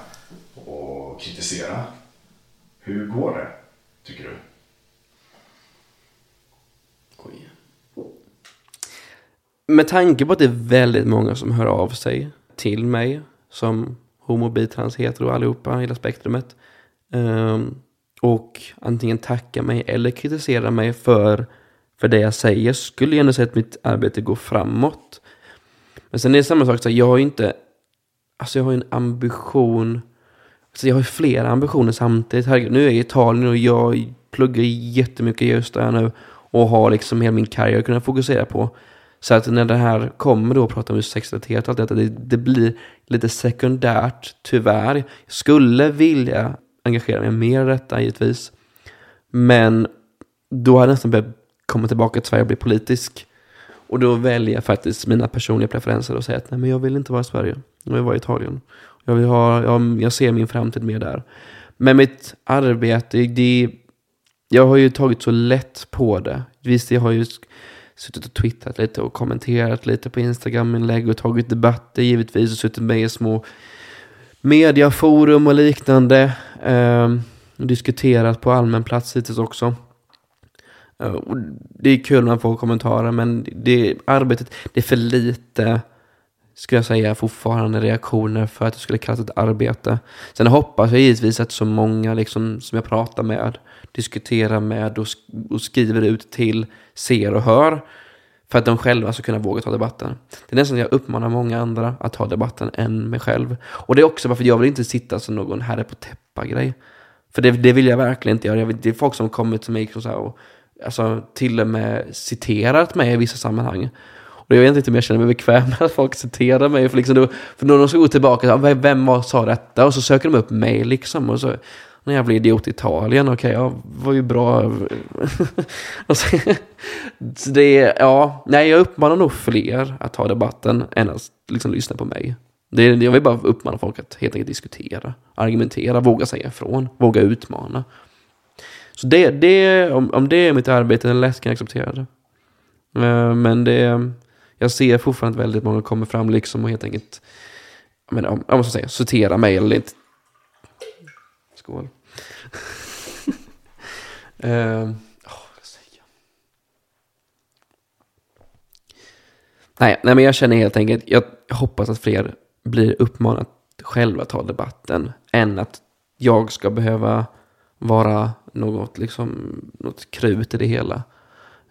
och kritisera. Hur går det, tycker du? Oj. Med tanke på att det är väldigt många som hör av sig till mig som homo, bi, trans, hetero allihopa, hela spektrumet. Um, och antingen tacka mig eller kritisera mig för, för det jag säger skulle jag ändå säga att mitt arbete går framåt. Men sen är det samma sak, så jag har ju inte, alltså jag har ju en ambition, alltså jag har ju flera ambitioner samtidigt. Herregud, nu är jag i Italien och jag pluggar jättemycket just där nu och har liksom hela min karriär att kunna fokusera på. Så att när det här kommer då, och pratar om sexualitet och allt detta, det, det, blir lite sekundärt, tyvärr. Jag skulle vilja engagera mig mer i detta, givetvis. Men då har jag nästan börjat komma tillbaka till Sverige och bli politisk. Och då väljer jag faktiskt mina personliga preferenser och säger att nej, men jag vill inte vara i Sverige. Jag vill vara i Italien. Jag, vill ha, jag, jag ser min framtid mer där. Men mitt arbete, det, jag har ju tagit så lätt på det. Visst, jag har ju suttit och twittrat lite och kommenterat lite på Instagram-inlägg och tagit debatter givetvis och suttit med i små mediaforum och liknande. Eh, diskuterat på allmän plats hittills också. Eh, det är kul när man får kommentarer men det, arbetet, det är för lite skulle jag säga, fortfarande reaktioner för att det skulle kallas ett arbete. Sen hoppas jag givetvis att så många liksom, som jag pratar med, diskuterar med och, och skriver ut till, ser och hör. För att de själva ska kunna våga ta debatten. Det är nästan jag uppmanar många andra att ta debatten än mig själv. Och det är också varför jag vill inte sitta som någon herre på täppa-grej. För det, det, vill jag verkligen inte göra. Det är folk som kommit till mig och, så här och alltså, till och med citerat mig i vissa sammanhang. Och jag vet inte om jag känner mig bekväm med att folk citerar mig. För, liksom då, för då de ska gå tillbaka, vem, vem var, sa detta? Och så söker de upp mig liksom. Och så, när jag blir idiot i Italien, okej, okay, jag var ju bra. <laughs> alltså, det är, ja, nej, jag uppmanar nog fler att ta debatten än att liksom lyssna på mig. Det, jag vill bara uppmana folk att helt enkelt diskutera, argumentera, våga säga ifrån, våga utmana. Så det, det, om, om det är mitt arbete, eller lätt kan jag acceptera det. Eh, men det, jag ser fortfarande att väldigt många kommer fram liksom och helt enkelt, men, om, jag måste säga, citera mig eller inte. Skål. <laughs> uh, nej, nej, men jag känner helt enkelt, jag hoppas att fler blir uppmanade att själva ta debatten än att jag ska behöva vara något, liksom, något krut i det hela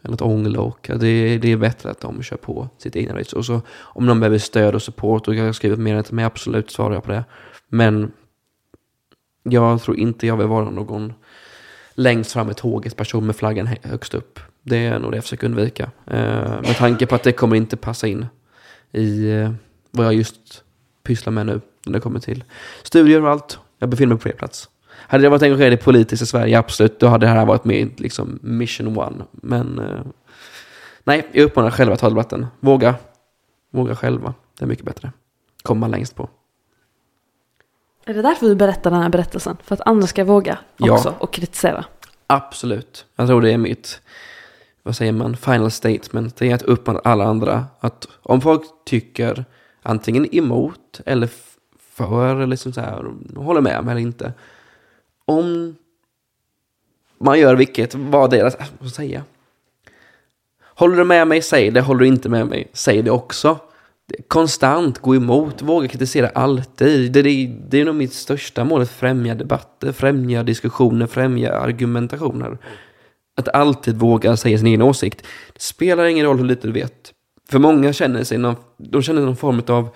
eller något ånglok. Det, det är bättre att de kör på sitt egna race. Och så om de behöver stöd och support och jag har skrivit mer till mig, absolut svarar jag på det. Men jag tror inte jag vill vara någon längst fram i tåget person med flaggan högst upp. Det är nog det jag försöker undvika. Eh, med tanke på att det kommer inte passa in i eh, vad jag just pysslar med nu när det kommer till studier och allt. Jag befinner mig på fel plats. Hade jag varit engagerad i politiskt i Sverige, absolut, då hade det här varit med liksom, mission one. Men eh, nej, jag uppmanar själva att ta debatten. Våga. Våga själva. Det är mycket bättre. Kommer man längst på. Är det därför du berättar den här berättelsen? För att andra ska våga också ja. och kritisera? Absolut. Jag tror det är mitt, vad säger man, final statement. Det är att uppmana alla andra att om folk tycker antingen emot eller för eller liksom så här, håller med mig eller inte om man gör vilket, vad deras, vad ska säga? Håller du med mig, säg det. Håller du inte med mig, säg det också. Konstant gå emot, våga kritisera alltid. Det, det, det är nog mitt största mål, att främja debatter, främja diskussioner, främja argumentationer. Att alltid våga säga sin egen åsikt. Det spelar ingen roll hur lite du vet. För många känner sig någon, de känner någon form av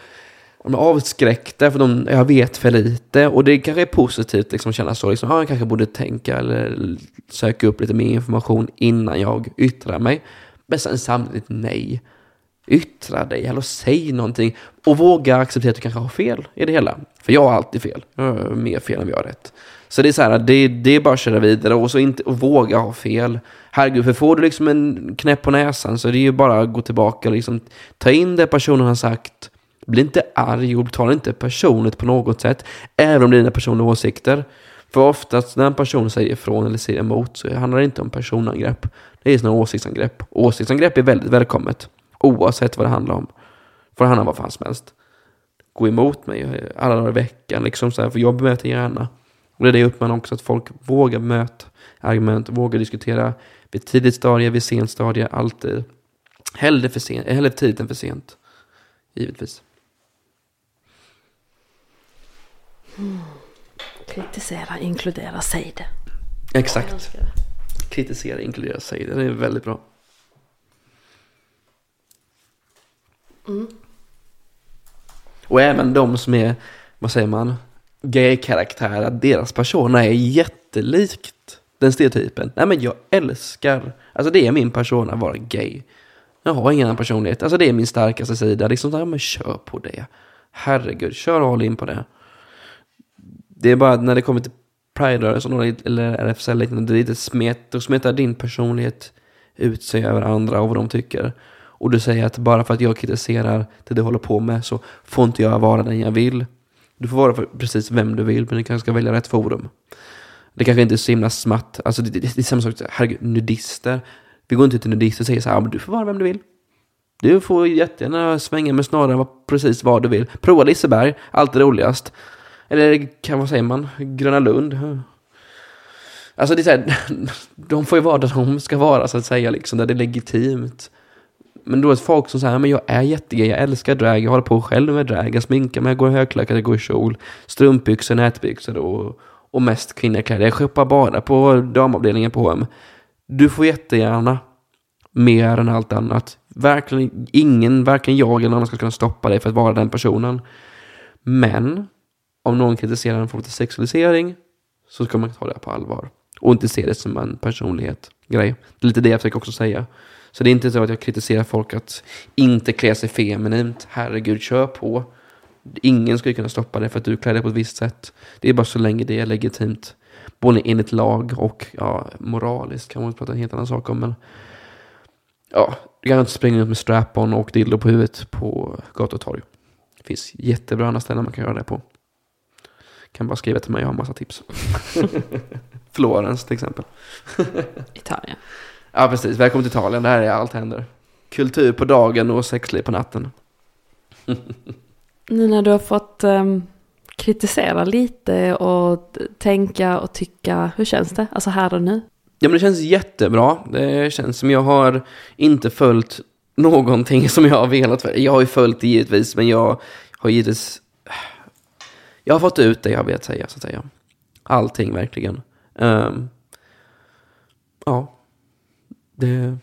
de är avskräckta för de, jag vet för lite. Och det kanske är positivt liksom, att känna så. Liksom, ah, jag kanske borde tänka eller söka upp lite mer information innan jag yttrar mig. Men sen samtidigt nej. Yttra dig eller säg någonting. Och våga acceptera att du kanske har fel i det hela. För jag har alltid fel. Jag har mer fel än vi har rätt. Så det är så här, det, det är bara att köra vidare och så inte och våga ha fel. Herregud, för får du liksom en knäpp på näsan så är det ju bara att gå tillbaka och liksom ta in det personen har sagt bli inte arg och ta inte personligt på något sätt, även om det är dina personliga åsikter. För oftast när en person säger ifrån eller säger emot så handlar det inte om personangrepp. Det är snarare åsiktsangrepp. Åsiktsangrepp är väldigt välkommet, oavsett vad det handlar om. För det handlar om vad fan som helst. gå emot mig alla dagar i veckan. Liksom så här, för jag bemöter gärna. Och det är det jag uppmanar också, att folk vågar möta argument, vågar diskutera vid tidigt stadie, vid sent stadie, alltid. Hellre, för sent, hellre tidigt än för sent. Givetvis. Kritisera, inkludera, säg det. Exakt. Kritisera, inkludera, säg det. Det är väldigt bra. Mm. Och även de som är, vad säger man, gay-karaktärer, deras persona är jättelikt den stereotypen. Nej men jag älskar, alltså det är min persona att vara gay. Jag har ingen annan personlighet, alltså det är min starkaste sida. Liksom såhär, men kör på det. Herregud, kör all in på det. Det är bara när det kommer till Pride-rörelsen eller RFSL, liknande, det är lite smet, då smetar din personlighet ut sig över andra och vad de tycker. Och du säger att bara för att jag kritiserar det du håller på med så får inte jag vara den jag vill. Du får vara för precis vem du vill, men du kanske ska välja rätt forum. Det kanske inte är så himla smatt. Alltså det, det, det är samma sak, herregud, nudister. Vi går inte till nudister och säger så här, men du får vara vem du vill. Du får jättegärna svänga med snarare precis vad du vill. Prova Liseberg, alltid roligast. Eller kan, vad säger man, Gröna Lund. Alltså det är så här, <laughs> de får ju vara där de ska vara så att säga, liksom, där det är legitimt. Men då är det folk som säger, men jag är jättegay, jag älskar drag, jag håller på själv med drag, jag sminkar mig, jag går i högklackat, jag går i kjol, strumpbyxor, nätbyxor och, och mest kvinnliga kläder. Jag shoppar bara på damavdelningen på H&M. Du får jättegärna mer än allt annat. Verkligen ingen, varken jag eller någon annan ska kunna stoppa dig för att vara den personen. Men om någon kritiserar en form av sexualisering så ska man ta det på allvar. Och inte se det som en personlighet grej. Det är lite det jag försöker också säga. Så det är inte så att jag kritiserar folk att inte klä sig feminint. Herregud, kör på. Ingen skulle kunna stoppa det för att du klär dig på ett visst sätt. Det är bara så länge det är legitimt. Både enligt lag och ja, moraliskt kan man prata en helt annan sak om. Men ja, du kan inte springa ut med strap-on och dildo på huvudet på gator och torg. Det finns jättebra andra ställen man kan göra det på. Kan bara skriva till mig, jag har en massa tips. <laughs> Florens till exempel. Italien. Ja, precis. Välkommen till Italien. Där är allt händer. Kultur på dagen och sexliv på natten. När du har fått um, kritisera lite och tänka och tycka, hur känns det? Alltså här och nu? Ja, men det känns jättebra. Det känns som jag har inte följt någonting som jag har velat. För. Jag har ju följt det givetvis, men jag har givetvis... Jag har fått ut det jag vet säga, så att säga. Allting, verkligen. Um, ja. Det...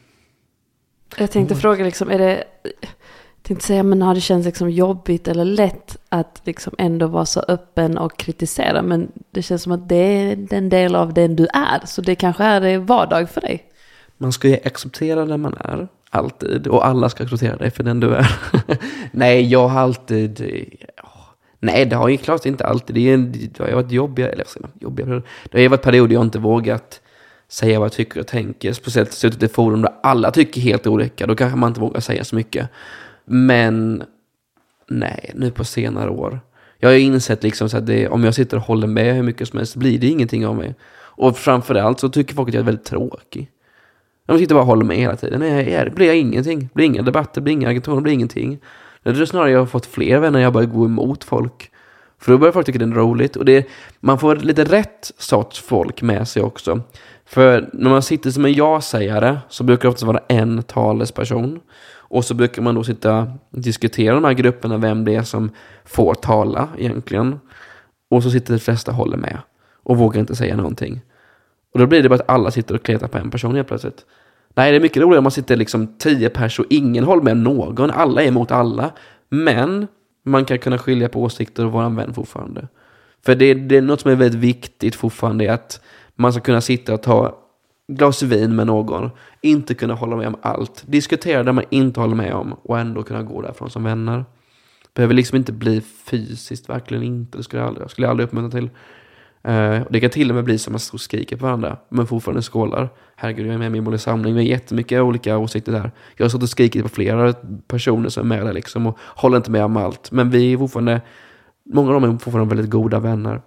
Jag tänkte fråga liksom, är det... Jag tänkte säga, men har det känts liksom jobbigt eller lätt att liksom ändå vara så öppen och kritisera? Men det känns som att det är en del av den du är. Så det kanske är det vardag för dig. Man ska ju acceptera den man är. Alltid. Och alla ska acceptera dig för den du är. <laughs> Nej, jag har alltid... Nej, det har ju klart inte alltid. Det, är, det har varit jobbiga, eller jobbiga, det har ju varit perioder jag inte vågat säga vad jag tycker och tänker. Speciellt suttit i forum där alla tycker helt olika. Då kanske man inte vågar säga så mycket. Men nej, nu på senare år. Jag har ju insett liksom så att det, om jag sitter och håller med hur mycket som helst så blir det ingenting av mig. Och framförallt så tycker folk att jag är väldigt tråkig. De sitter bara och håller med hela tiden. Nej, det blir jag ingenting. Det blir inga debatter, det blir inga agitationer, det blir ingenting. Det är snarare jag har fått fler vänner jag börjar gå emot folk. För då börjar folk tycka det är roligt. Och det, man får lite rätt sorts folk med sig också. För när man sitter som en ja-sägare så brukar det oftast vara en talesperson. Och så brukar man då sitta och diskutera de här grupperna, vem det är som får tala egentligen. Och så sitter de flesta och håller med och vågar inte säga någonting. Och då blir det bara att alla sitter och kletar på en person helt plötsligt. Nej, det är mycket roligare om man sitter liksom tio pers och ingen håller med någon. Alla är emot alla. Men man kan kunna skilja på åsikter och vara en vän fortfarande. För det, det är något som är väldigt viktigt fortfarande, att man ska kunna sitta och ta glas vin med någon, inte kunna hålla med om allt, diskutera det man inte håller med om och ändå kunna gå därifrån som vänner. Behöver liksom inte bli fysiskt, verkligen inte. Det skulle jag aldrig, skulle jag aldrig uppmuntra till. Uh, det kan till och med bli som att man står och skriker på varandra, men fortfarande skålar. Herregud, jag är med i min Målig samling, vi har jättemycket olika åsikter där. Jag har stått och skrikit på flera personer som är med där liksom och håller inte med om allt. Men vi är fortfarande, många av dem är fortfarande väldigt goda vänner.